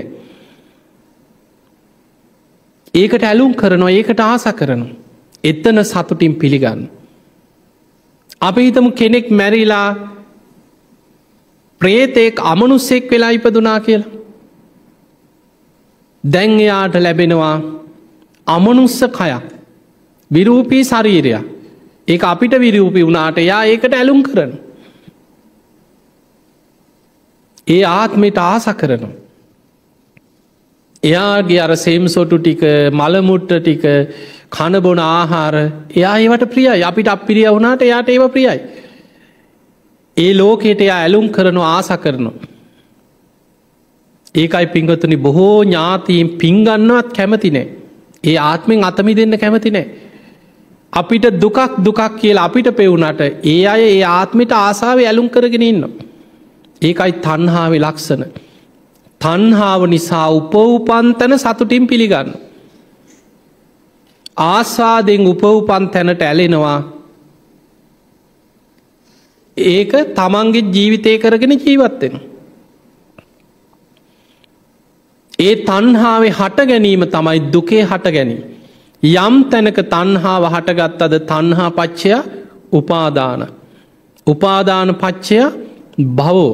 ඒකට ඇලුම් කරනවා ඒකට ආස කරනවා. එතන සතුටින් පිළිගන්න අපි හිතමු කෙනෙක් මැරිලා ප්‍රේතෙක් අමනුස්සෙක් වෙලා ඉපදුනා කියලා දැන් එයාට ලැබෙනවා අමනුස්ස කයක් විරූපී ශරීරයක් ඒ අපිට විරූපි වුණාට යා ඒකට ඇලුම් කරන. ඒ ආත්මට ආස කරනවා. එයාගේ අර සේම් සොටු ටික මළමුට්ට ටික කණබොන ආහාර එයා ඒවට ප්‍රියයි අපිට අපිරිය වුණාට එයාට ඒව ප්‍රියයි. ඒ ලෝකයට එයා ඇලුම් කරනු ආස කරනවා. ඒකයි පිංගතුනි බොහෝ ඥාතීන් පිංගන්නවත් කැමතිනේ. ඒ ආත්මෙන් අතමි දෙන්න කැමතිනේ. අපිට දුකක් දුකක් කියලා අපිට පෙවුනට ඒ අය ඒ ආත්මිට ආසාාව ඇලුම් කරගෙන ඉන්න. ඒකයි තන්හාාව ලක්සන. තන්හාාව නිසා උපවපන්තැන සතුටින් පිළිගන්න. ආස්වාදෙන් උපවපන් තැනට ඇලෙනවා ඒක තමන්ගේ ජීවිතය කරගෙන ජීවත්වෙන. ඒ තන්හාාවේ හට ගැනීම තමයි දුකේ හට ගැනීම. යම් තැනක තන්හාාව හටගත්තද තන්හා පච්චය උපාදාන. උපාදාන පච්චය බවෝ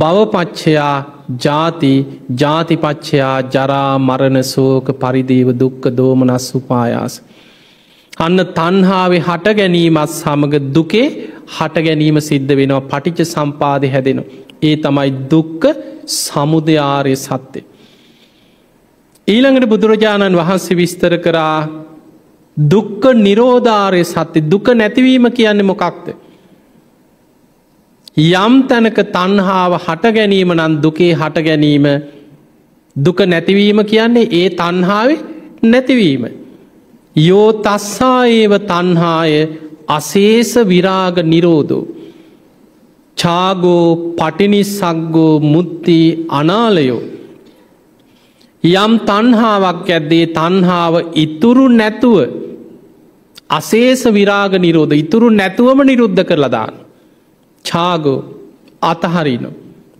බවපච්චයා ජාති ජාතිපච්චයා ජරා මරණ සෝක පරිදීව දුක්ක දෝමනස් උපායාස. අන්න තන්හාාවේ හට ගැනීමත් සමඟ දුකේ හට ගැනීම සිද්ධ වෙනවා පටිච සම්පාදය හැදෙන. ඒ තමයි දුක්ක සමුදයාරය සත්තේ. ඊළඟට බුදුරජාණන් වහන්සේ විස්තර කරා දුක්ක නිරෝධාරය සත්‍ය දුක නැතිවීම කියන්නේ මොකක්ද. යම් තැනක තන්හාාව හට ගැනීම නම් දුකේ හට ගැනීම දුක නැතිවීම කියන්නේ ඒ තන්හාාව නැතිවීම. යෝ තස්සා ඒව තන්හාය අසේස විරාග නිරෝධෝ. චාගෝ පටිනිසක්ගෝ මුත්ති අනාලයෝ යම් තන්හාාවක් ඇද්දේ තන්හාාව ඉතුරු නැතුව අසේස විරාග නිරෝධ ඉතුරු නැතුවම නිරුද්ධ කරලදාන්න. චාගෝ අතහරින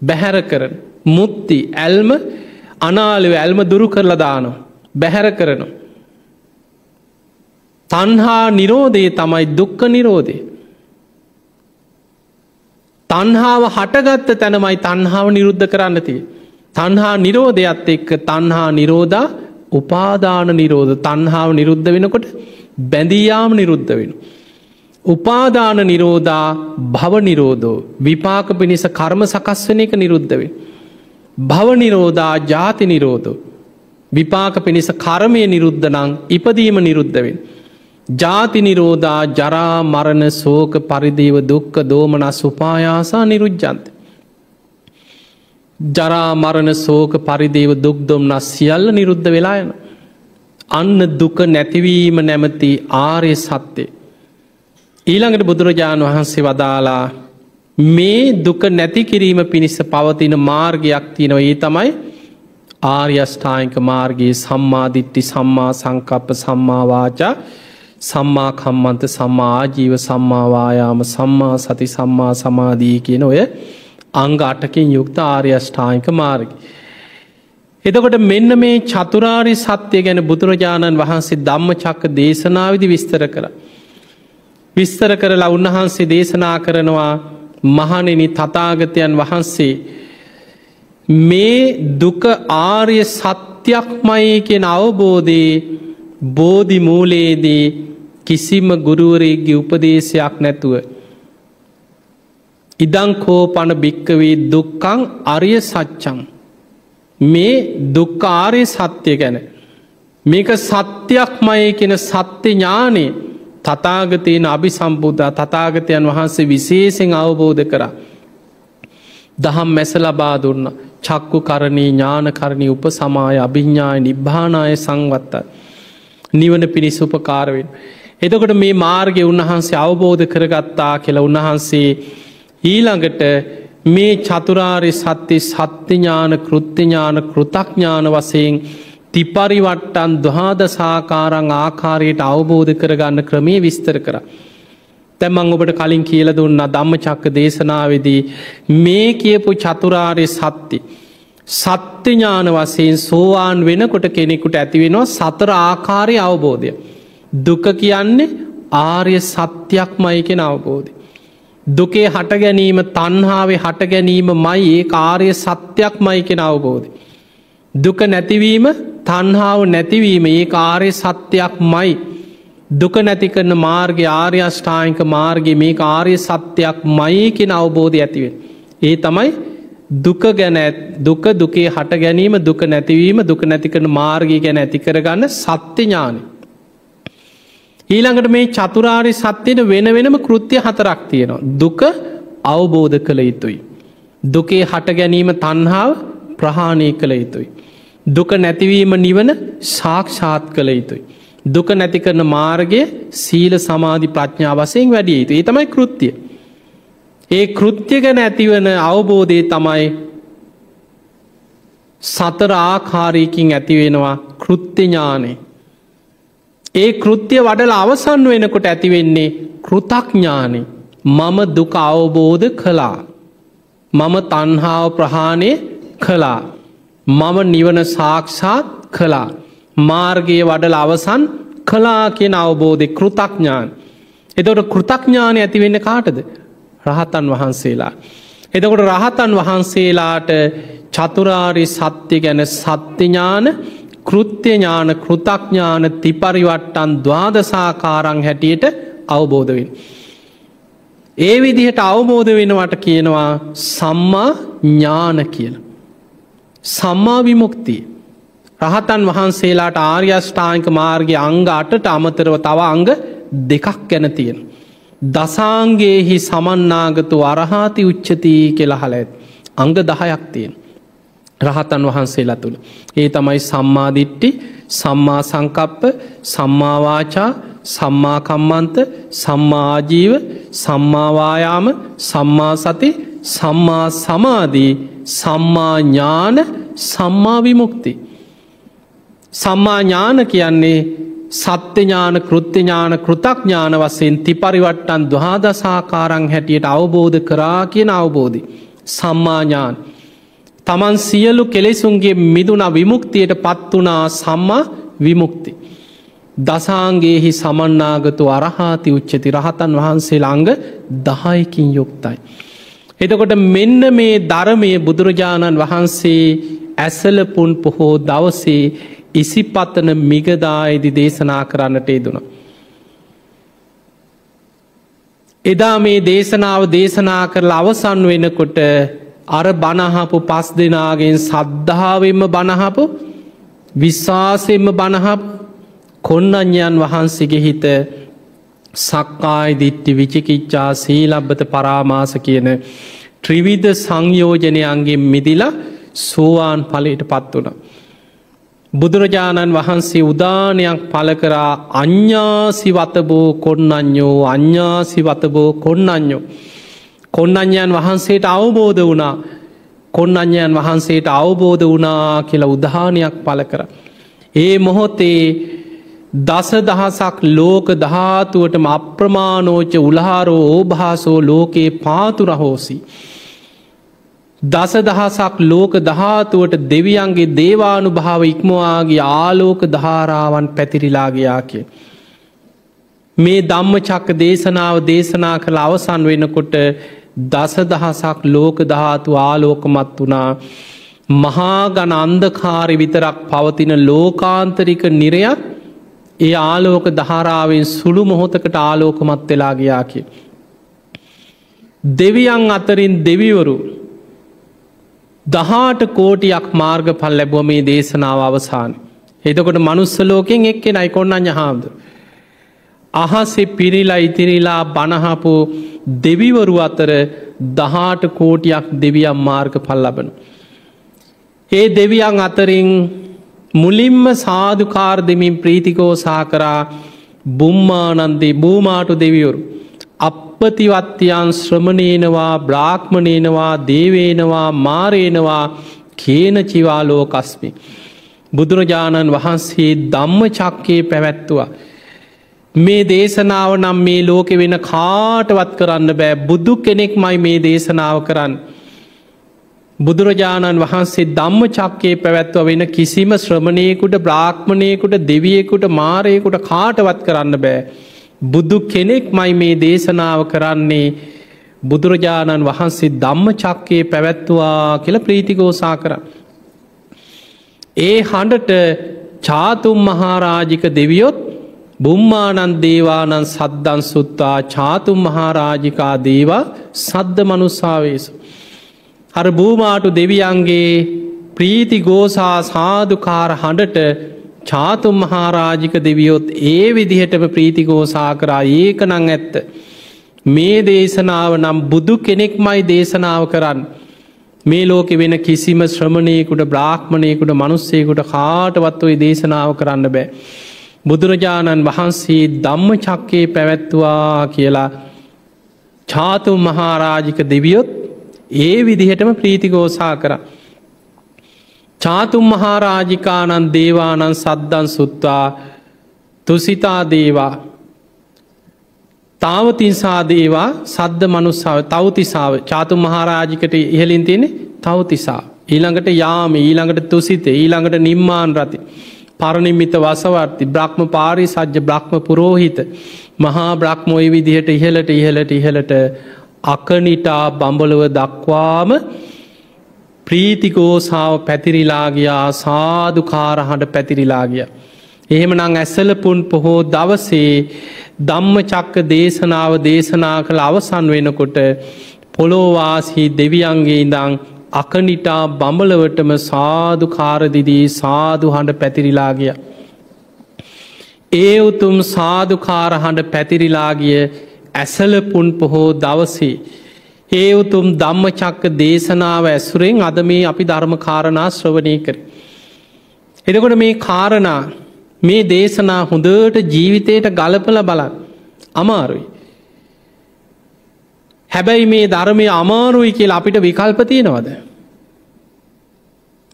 බැහැර කරන මුත්ති ඇල්ම අනාලව ඇල්ම දුරු කරලදාන බැහැර කරන. තන්හා නිරෝධයේ තමයි දුක්ක නිරෝධය. තන්හාාව හටගත්ත තැනමයි තන්හාාව නිරුද්ධ කරන්නතිය. තන්හා නිරෝධයත් එක්ක තන්හා නිරෝධා උපාදාන නිරෝධ තන්හාාව නිරුද්ධ වෙනකොට බැඳීයාම නිරුද්ධ වෙන. උපාදාන නිරෝධා භව නිරෝධෝ විපාක පිණිස කර්ම සකස් වන එක නිරුද්ධවෙන්. භව නිරෝධා ජාති නිරෝධෝ විපාක පිණිස කර්මය නිරුද්ධ නං ඉපදීම නිරුද්ධවෙන්. ජාති නිරෝධා ජරා මරණ සෝක පරිදිව දුක්ක දෝමනස් උපායාසා නිරුද්ධන්ත. ජරා මරණ සෝක පරිදේව දුක්දොම්නස් සියල්ල නිරුද්ධ වෙලායන. අන්න දුක නැතිවීම නැමති ආරය සත්‍යය. ඊළඟට බුදුරජාණන් වහන්සේ වදාලා මේ දුක නැති කිරීම පිණිස පවතින මාර්ගයක් තියනව ඒ තමයි ආර්යෂ්ඨායික මාර්ගයේ සම්මාධිට්ටි සම්මා සංකප්ප සම්මාවාචා සම්මා කම්මන්ත සම්මා ආජීව සම්මාවායාම සම්මා සති සම්මා සමාධී කියන ඔය අංග අටකින් යුක්ත ආර්යෂ්ඨායික මාර්ග. එතකොට මෙන්න මේ චතුරාරි සත්‍යය ගැන බුදුරජාණන් වහන්සේ ධම්ම චක්ක දේශනාවිදි විස්තර කර. විස්තර කරලා උන්වහන්සේ දේශනා කරනවා මහනෙනි තතාගතයන් වහන්සේ මේ දුක ආර්ය සත්‍යයක්මයි කියෙන අවබෝධයේ බෝධි මූලයේදී කිසිම ගුරුවරේගේ උපදේශයක් නැතුව ඉදංකෝ පන භික්කවේ දුක්කං අරිය සච්චං. මේ දුක්කාරය සත්‍යය ගැන. මේක සත්‍යයක් මය කෙන සත්‍ය ඥානේ තතාගතයෙන් අභි සම්බුද්ධ තතාගතයන් වහන්සේ විශේෂෙන් අවබෝධ කර. දහම් මැස ලබා දුන්න චක්කු කරණී ඥානකරණී උප සමාය අභිඤ්ඥාය නිබ්භානාය සංවත්ත. නිවන පිණිස් උපකාරවෙන්. එතකොට මේ මාර්ගය උන්වහන්සේ අවබෝධ කරගත්තා කියලා උන්වහන්සේ ඊළඟට මේ චතුරාරි සත්‍යය සත්‍යඥාන කෘත්තිඥාන කෘතඥාන වසයෙන් තිපරිවට්ටන් දහාදසාකාරං ආකාරයට අවබෝධ කරගන්න ක්‍රමේ විස්තර කර. තැමං ඔබට කලින් කියල දුන්න ධම්ම චක්ක දේශනාවදී මේ කියපු චතුරාරය සත්‍යය. සත්‍යඥාන වසයෙන් සෝවාන් වෙනකොට කෙනෙකුට ඇතිවෙනවා සතර ආකාරය අවබෝධය. දුක කියන්නේ ආර්ය සත්‍යයක් මයිකෙන අවබෝධය. දුකේ හට ගැනීම තන්හාාවේ හට ගැනීම මයි ඒ කාරය සත්‍යයක් මයිකෙන අවබෝධය. දුක නැතිවීම තන්හාාව නැතිවීම ඒ කාරය සත්‍යයක් මයි දුක නැති කරන මාර්ග ආර්යෂ්ඨායික මාර්ගය මේ ආර්ය සත්‍යයක් මයකෙන අවබෝධය ඇතිවෙන්. ඒ තමයි දුක ගැන දුක දුකේ හට ගැනීම දුක නැතිවීම දුක නැති කරන මාර්ගය ගැන ඇති කරගන්න සත්‍ය ඥානි. ඊළඟට මේ චතුරාරි සත්‍යයට වෙන වෙනම කෘත්‍ය හතරක් තියෙනවා. දුක අවබෝධ කළ යුතුයි. දුකේ හට ගැනීම තන්හාාව ප්‍රහාණය කළ යුතුයි. දුක නැතිවීම නිවන සාක්ෂාත් කළ යුතුයි. දුක නැති කරන මාර්ගය සීල සමාධි ප්‍රඥා වසයෙන් වැඩිය යුතු ඒ තමයි කෘත්තිය. ඒ කෘත්‍ය ගැන ඇතිවන අවබෝධය තමයි සතර ආකාරයකින් ඇතිවෙනවා කෘත්තිඥානේ. ඒ කෘත්‍ය වඩල අවසන් වෙනකොට ඇතිවෙන්නේ කෘතඥානෙ මම දුක අවබෝධ කළා. මම තන්හාාව ප්‍රහාණය කළා. මම නිවන සාක්ෂාත් කළා. මාර්ගයේ වඩල අවසන් කලා කියෙන අවබෝධය කෘතඥාන්. එතවට කෘතඥානය ඇතිවෙන්න කාටද රහතන් වහන්සේලා. එතකොට රහතන් වහන්සේලාට චතුරාරි සත්‍ය ගැන සත්‍යඥාන කෘත්‍යඥාන කෘතඥාන තිපරිවට්ටන් දවාදසාකාරං හැටියට අවබෝධවෙන්. ඒ විදිහට අවබෝධ වෙනවට කියනවා සම්මා ඥාන කියල. සම්මා විමුක්තිය. රහතන් වහන්සේලාට ආර්යෂ්ඨාංක මාර්ගය අංග අටට අමතරව තව අංග දෙකක් ගැන තියෙන. දසාන්ගේහි සමන්නාගතු අරහාති උච්චතිී කියලා හල ඇත්. අංග දහයක් තියෙන. රහතන් වහන්සේලා තුළ. ඒ තමයි සම්මාධිට්ටි සම්මා සංකප්ප සම්මාවාචා සම්මාකම්මන්ත සම්මාජීව සම්මාවායාම සම්මා සති සම්මා සමාදී සම්මාඥාන සම්මාවිමුක්ති. සම්මා ඥාන කියන්නේ සත්‍යඥාන කෘත්‍යඥාන කෘතඥාන වසයෙන් තිපරිවට්ටන් දහාදසාකාරං හැටියට අවබෝධ කරා කියන අවබෝධි. සම්මාඥාන. තමන් සියලු කෙලෙසුන්ගේ මිදුන විමුක්තියට පත්වනා සම්මා විමුක්ති. දසාන්ගේහි සමන්නාගතු අරහාති උච්චති රහතන් වහන්සේ ළඟ දහයකින් යුක්තයි. එතකොට මෙන්න මේ ධරමය බුදුරජාණන් වහන්සේ ඇසලපුන් පොහෝ දවසේ ඉසිපත්තන මිගදායිදි දේශනා කරන්නට යෙදුණ. එදා මේ දේශනාව දේශනා කරලා අවසන් වෙනකොට අර බණහපු පස් දෙනාගෙන් සද්ධාවෙන්ම බණහපු විශ්වාසෙන්ම බණහප කොන්නඥයන් වහන්සේගේ හිත සක්කායි දිට්ටි විචිකිච්චා සීලබ්බත පරාමාස කියන ත්‍රිවිධ සංයෝජනයන්ගේ මිදිලා සෝවාන් පලට පත් වනා. බුදුරජාණන් වහන්සේ උදානයක් පලකරා අඥ්ඥාසිවතබෝ කොන්නඥෝ අඥ්ඥාසිවතබෝ කොන්නඥෝ. කොන්නඥයන් වහන්සේට අවබෝධ වුණා කොන්නඥයන් වහන්සේට අවබෝධ වනා කියලා උදානයක් පල කර. ඒ මොහොතේ දස දහසක් ලෝක ධාතුවටම අප්‍රමාණෝච උල්හාරෝ ඕභාසෝ ලෝකයේ පාතුරහෝසි. දස දහසක් ලෝක දහතුවට දෙවියන්ගේ දේවානු භාව ඉක්මවාගේ ආලෝක ධාරාවන් පැතිරිලාගයා කිය. මේ ධම්ම චක්ක දේශනාව දේශනා කළ අවසන් වෙනකොට දස දහසක් ලෝක ධාතු ආලෝකමත් වනා මහාගන අන්දකාරි විතරක් පවතින ලෝකාන්තරික නිරයක් ඒ ආලෝක ධාරාවෙන් සුළු මොහොතකට ආලෝකමත් වෙලාගයා කිය. දෙවියන් අතරින් දෙවිවරු දහාට කෝටියක් මාර්ග පල් ලැබුව මේ දේශනාව අවසාන. එතකොට මනුස්සලෝකෙන් එක්කෙ නයිකොන්නඥ හාමුදුර. අහසේ පිරිලා ඉතිරිලා බණහපු දෙවිවරු අතර දහාට කෝටියක් දෙවියම් මාර්ග පල් ලබන. ඒ දෙවියන් අතරින් මුලින්ම සාධකාර දෙමින් ප්‍රීතිකෝසා කරා බුම්මානන්දේ භූමාටු දෙවියවරු. අපපතිවත්්‍යයන් ශ්‍රමණයනවා බ්‍රාහ්මණයනවා දේවේනවා මාරේනවා කේන චිවාලෝ කස්මි. බුදුරජාණන් වහන්සේ දම්ම චක්කයේ පැවැත්තුවා. මේ දේශනාව නම් මේ ලෝකෙ වෙන කාටවත් කරන්න බෑ බුදු කෙනෙක් මයි මේ දේශනාව කරන්න. බුදුරජාණන් වහන්සේ දම්ම චක්කයේ පැවැත්ව වෙන කිසිම ශ්‍රමණයකුට බ්‍රාහ්මණයකුට දෙවියෙකුට මාරයකුට කාටවත් කරන්න බෑ. බුදු කෙනෙක් මයි මේ දේශනාව කරන්නේ බුදුරජාණන් වහන්සේ දම්ම චක්කයේ පැවැත්තුවා කියල ප්‍රීතිකෝසා කර. ඒ හඬට චාතුම් මහාරාජික දෙවියොත් බුම්මානන් දේවානන් සද්දන් සුත්තා චාතුම් මහාරාජිකා දේවා සද්ධ මනුස්සාවේසු. අර භූමාටු දෙවියන්ගේ ප්‍රීති ගෝසා සාධකාර හඬට චාතුම් මහාරාජික දෙවියොත් ඒ විදිහටම ප්‍රීතිගෝසා කරා ඒක නං ඇත්ත. මේ දේශනාව නම් බුදු කෙනෙක් මයි දේශනාව කරන්න. මේ ලෝකෙ වෙන කිසිම ශ්‍රමණයකුට බ්‍රාහ්මණයකුට මනුස්සයකුට කාටවත් ඔයි දේශනාව කරන්න බෑ. බුදුරජාණන් වහන්සේ දම්ම චක්කේ පැවැත්තුවා කියලා චාතුම් මහාරාජික දෙවියොත් ඒ විදිහටම ප්‍රීතිගෝසා කර. චාතුම් මහාරාජිකානන් දේවානන් සද්දන් සුත්වා තුසිතා දේවා තාවතින්සා දේවා සද්ධ මනුස්සාව තවතිසාාව චාතුම් මහාරාජිකට ඉහලින් තියෙනෙ තවතිසා. ඊළඟට යාම ඊළඟට තුසිත ඊළඟට නිම්මාන් රති. පරණිමිත වසවර්ති බ්‍රහ්ම පාරි සජ්‍ය බ්‍රහ්ම පුරෝහිත මහා බ්‍රහ්මොයි විදිහට ඉහලට ඉහලට ඉහලට අකනිටා බඹලව දක්වාම ප්‍රීතිකෝසාාව පැතිරිලාගයා සාධකාරහඬ පැතිරිලාගිය. එහෙම නං ඇසලපුන් පොහෝ දවසේ දම්ම චක්ක දේශනාව දේශනා කළ අවසන් වෙනකොට පොලෝවාසී දෙවියන්ගේ ඉඳං අකනිටා බඹලවටම සාධකාරදිදී සාධු හඬ පැතිරිලාගිය. ඒ උතුම් සාධකාරහඬ පැතිරිලාගිය ඇසලපුන් පොහෝ දවසේ. ඒ උතුම් ධම්ම චක්ක දේශනාව ඇසුරෙන් අද මේ අපි ධර්ම කාරණා ශ්‍රවණය කර. එදකොට මේ කාරණා මේ දේශනා හොඳට ජීවිතයට ගලපල බලන් අමාරුයි. හැබැයි මේ ධර්මය අමාරුයි කියලා අපිට විකල්පතියනවද.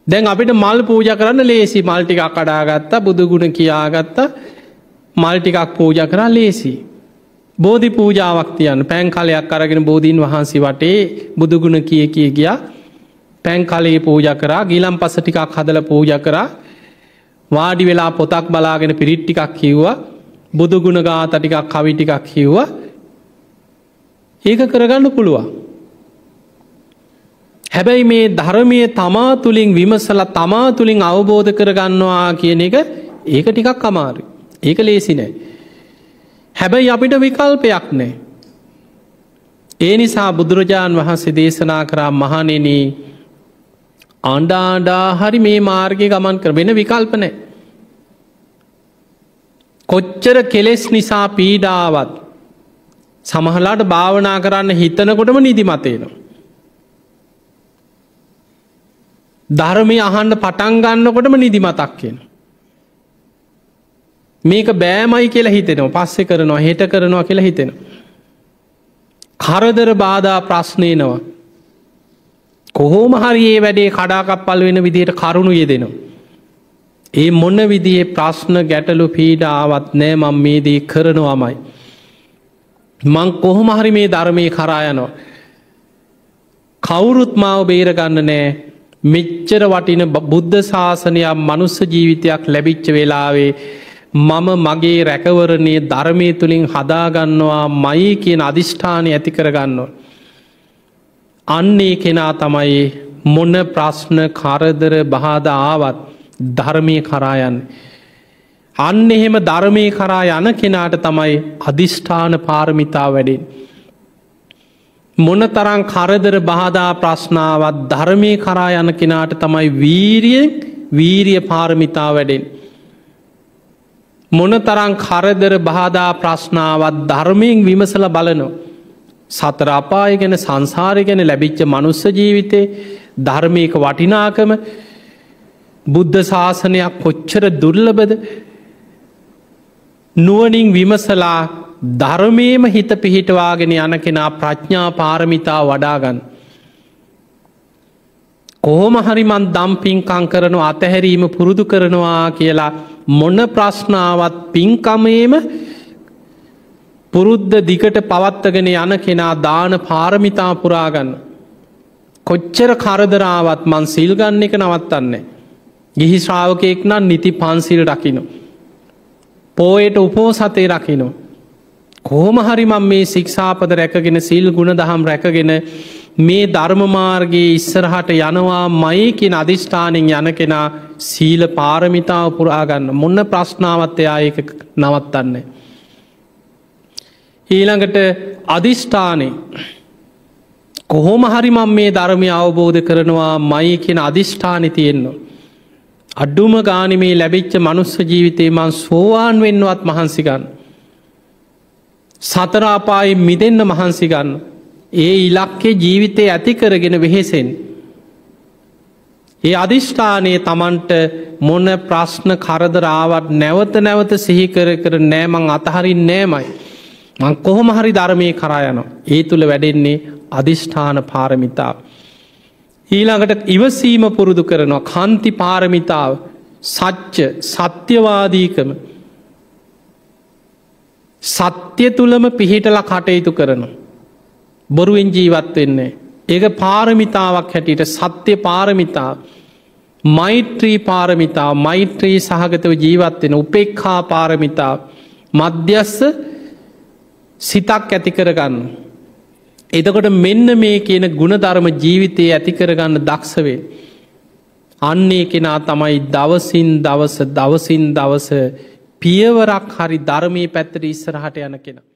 දැන් අපිට මල් පූජ කරන්න ලේසි මල්ටිකක් කඩාගත්තා බුදුගුණ කියාගත්තා මල්ටිකක් පූජ කරා ලේසි. බෝධි පූජාවක් තියන්න පැන් කලයක් අරගෙන බෝධීන් වහන්සේ වටේ බුදුගුණ කිය කිය ගියා පැන් කලයේ පූජ කරා ගිලම් පස ටිකක් හදල පූජ කරා වාඩි වෙලා පොතක් බලාගෙන පිරිට්ටිකක් කිව්වා බුදුගුණ ගාත ටිකක් කවි ටිකක් කිව්වා ඒක කරගන්න පුළුවන්. හැබැයි මේ ධර්මය තමා තුළින් විමසල තමා තුළින් අවබෝධ කරගන්නවා කියන එක ඒක ටිකක් අමාරු. ඒක ලේසි නෑ. හැබැයි අපිට විකල්පයක් නෑ. ඒ නිසා බුදුරජාණන් වහන්සේ දේශනා කරා මහනෙන අන්ඩාඩා හරි මේ මාර්ගය ගමන් කර වෙන විකල්පනෑ. කොච්චර කෙලෙස් නිසා පීඩාවත් සමහලාට භාවනා කරන්න හිතනකොටම නිදිමතේනවා. ධර්මය අහන්ඩ පටන්ගන්නකොටම නිදිමතක් කියෙන. මේක බෑමයි කියලා හිතෙනවා පස්සෙ කරනවා හෙට කරනවා කියලා හිතෙන. කරදර බාධා ප්‍රශ්නයනවා. කොහෝම හරි ඒ වැඩේ කඩාකප්පල් වෙන විදියට කරුණු යෙදෙනවා. ඒ මොන්න විදියේ ප්‍රශ්න ගැටලු පීඩාවත් නෑ මං මේදී කරනවාමයි. මං කොහොම හරි මේ ධර්මය කරායනවා. කවුරුත් මාව බේරගන්න නෑ මෙච්චර වටින බුද්ධ ශාසනයක් මනුස්ස ජීවිතයක් ලැබිච්ච වෙලාවේ මම මගේ රැකවරණය ධර්මය තුළින් හදාගන්නවා මයි කියන අධිෂ්ඨානය ඇති කරගන්නවා. අන්නේ කෙනා තමයි මොන ප්‍රශ්න කරදර බාධ ආවත් ධර්මය කරායන්. අන්න එහෙම ධර්මය කරා යන කෙනාට තමයි අධිෂ්ඨාන පාරමිතා වැඩෙන්. මොන තරං කරදර බාධා ප්‍රශ්නාවත් ධර්මය කරා යන කෙනාට තමයි වීරියෙන් වීරිය පාරමිතා වැඩෙන්. මොන තරං කරදර බාධා ප්‍රශ්නාවත් ධර්මයෙන් විමසල බලනො. සතර අපාය ගැන සංසාරය ගැන ලැබිච්ච මනුස්ස ජීවිතේ ධර්මයක වටිනාකම බුද්ධ ශාසනයක් කොච්චර දුර්ලබද නුවනින් විමසලා ධර්මයම හිත පිහිටවාගෙන යන කෙනා ප්‍රඥා පාරමිතා වඩාගන්න. කොහොම හරිමන් දම්පින්කං කරනු අතහැරීම පුරුදු කරනවා කියලා මොන ප්‍රශ්නාවත් පින්කමේම පුරුද්ධ දිකට පවත්තගෙන යන කෙනා දාන පාරමිතා පුරාගන්න. කොච්චර කරදරාවත් මන් සිල්ගන්න එක නවත්තන්නේ. ගිහි ශ්‍රාවකයෙක් නම් නිති පන්සිල් රකිනු. පෝයට උපෝ සතේ රකිනු. කෝම හරි මං මේ සික්ෂාපද රැකගෙන සිල් ගුණ දහම් රැකගෙන මේ ධර්මමාර්ගයේ ඉස්සරහට යනවා මයකින් අධිෂ්ඨානෙන් යන කෙනා සීල පාරමිතාව පුරාගන්න මොන්න ප්‍රශ්නාවත්්‍යයා ඒක නවත්තන්නේ. ඊළඟට අධිෂ්ඨානය කොහොම හරි මං මේ ධර්මය අවබෝධ කරනවා මයි කියෙන අධිෂ්ඨානි තියෙන්නවා. අඩ්ඩුම ගානිමේ ලැබිච්ච මනුස්ස ජීවිතේ මං සෝවාන් වෙන්නවත් මහන්සිගන්න. සතරාපායි මිදෙන්න මහන්සිගන්න. ඒ ඉලක්කේ ජීවිතය ඇති කරගෙන වෙහෙසෙන්. ඒ අධිෂ්ඨානයේ තමන්ට මොන ප්‍රශ්න කරදරාවත් නැවත නැවත සිහිකර කර නෑමං අතහරින් නෑමයි. මං කොහොම හරි ධර්මය කරායන. ඒ තුළ වැඩෙන්නේ අධිෂ්ඨාන පාරමිතාව. ඊළඟට ඉවසීම පුරුදු කරනවා කන්ති පාරමිතාව සච්ච සත්‍යවාදීකම සත්‍ය තුළම පිහිටල කටයුතු කරන. බොරුවෙන් ජීවත් වෙන්නේ. ඒක පාරමිතාවක් හැටියට සත්‍ය පාරමිතාව මෛත්‍රී පාරමිතා මෛත්‍රී සහගතව ජීවත්වෙන උපෙක්හා පාරමිතාව මධ්‍යස්ස සිතක් ඇති කරගන්න. එතකොට මෙන්න මේ කියන ගුණධර්ම ජීවිතයේ ඇතිකරගන්න දක්ෂවේ. අන්නේ කෙනා තමයි දවසින් දවස දවසින් දවස පියවරක් හරි ධර්මී පැත්තට ඉස්සරහට යන කෙනා.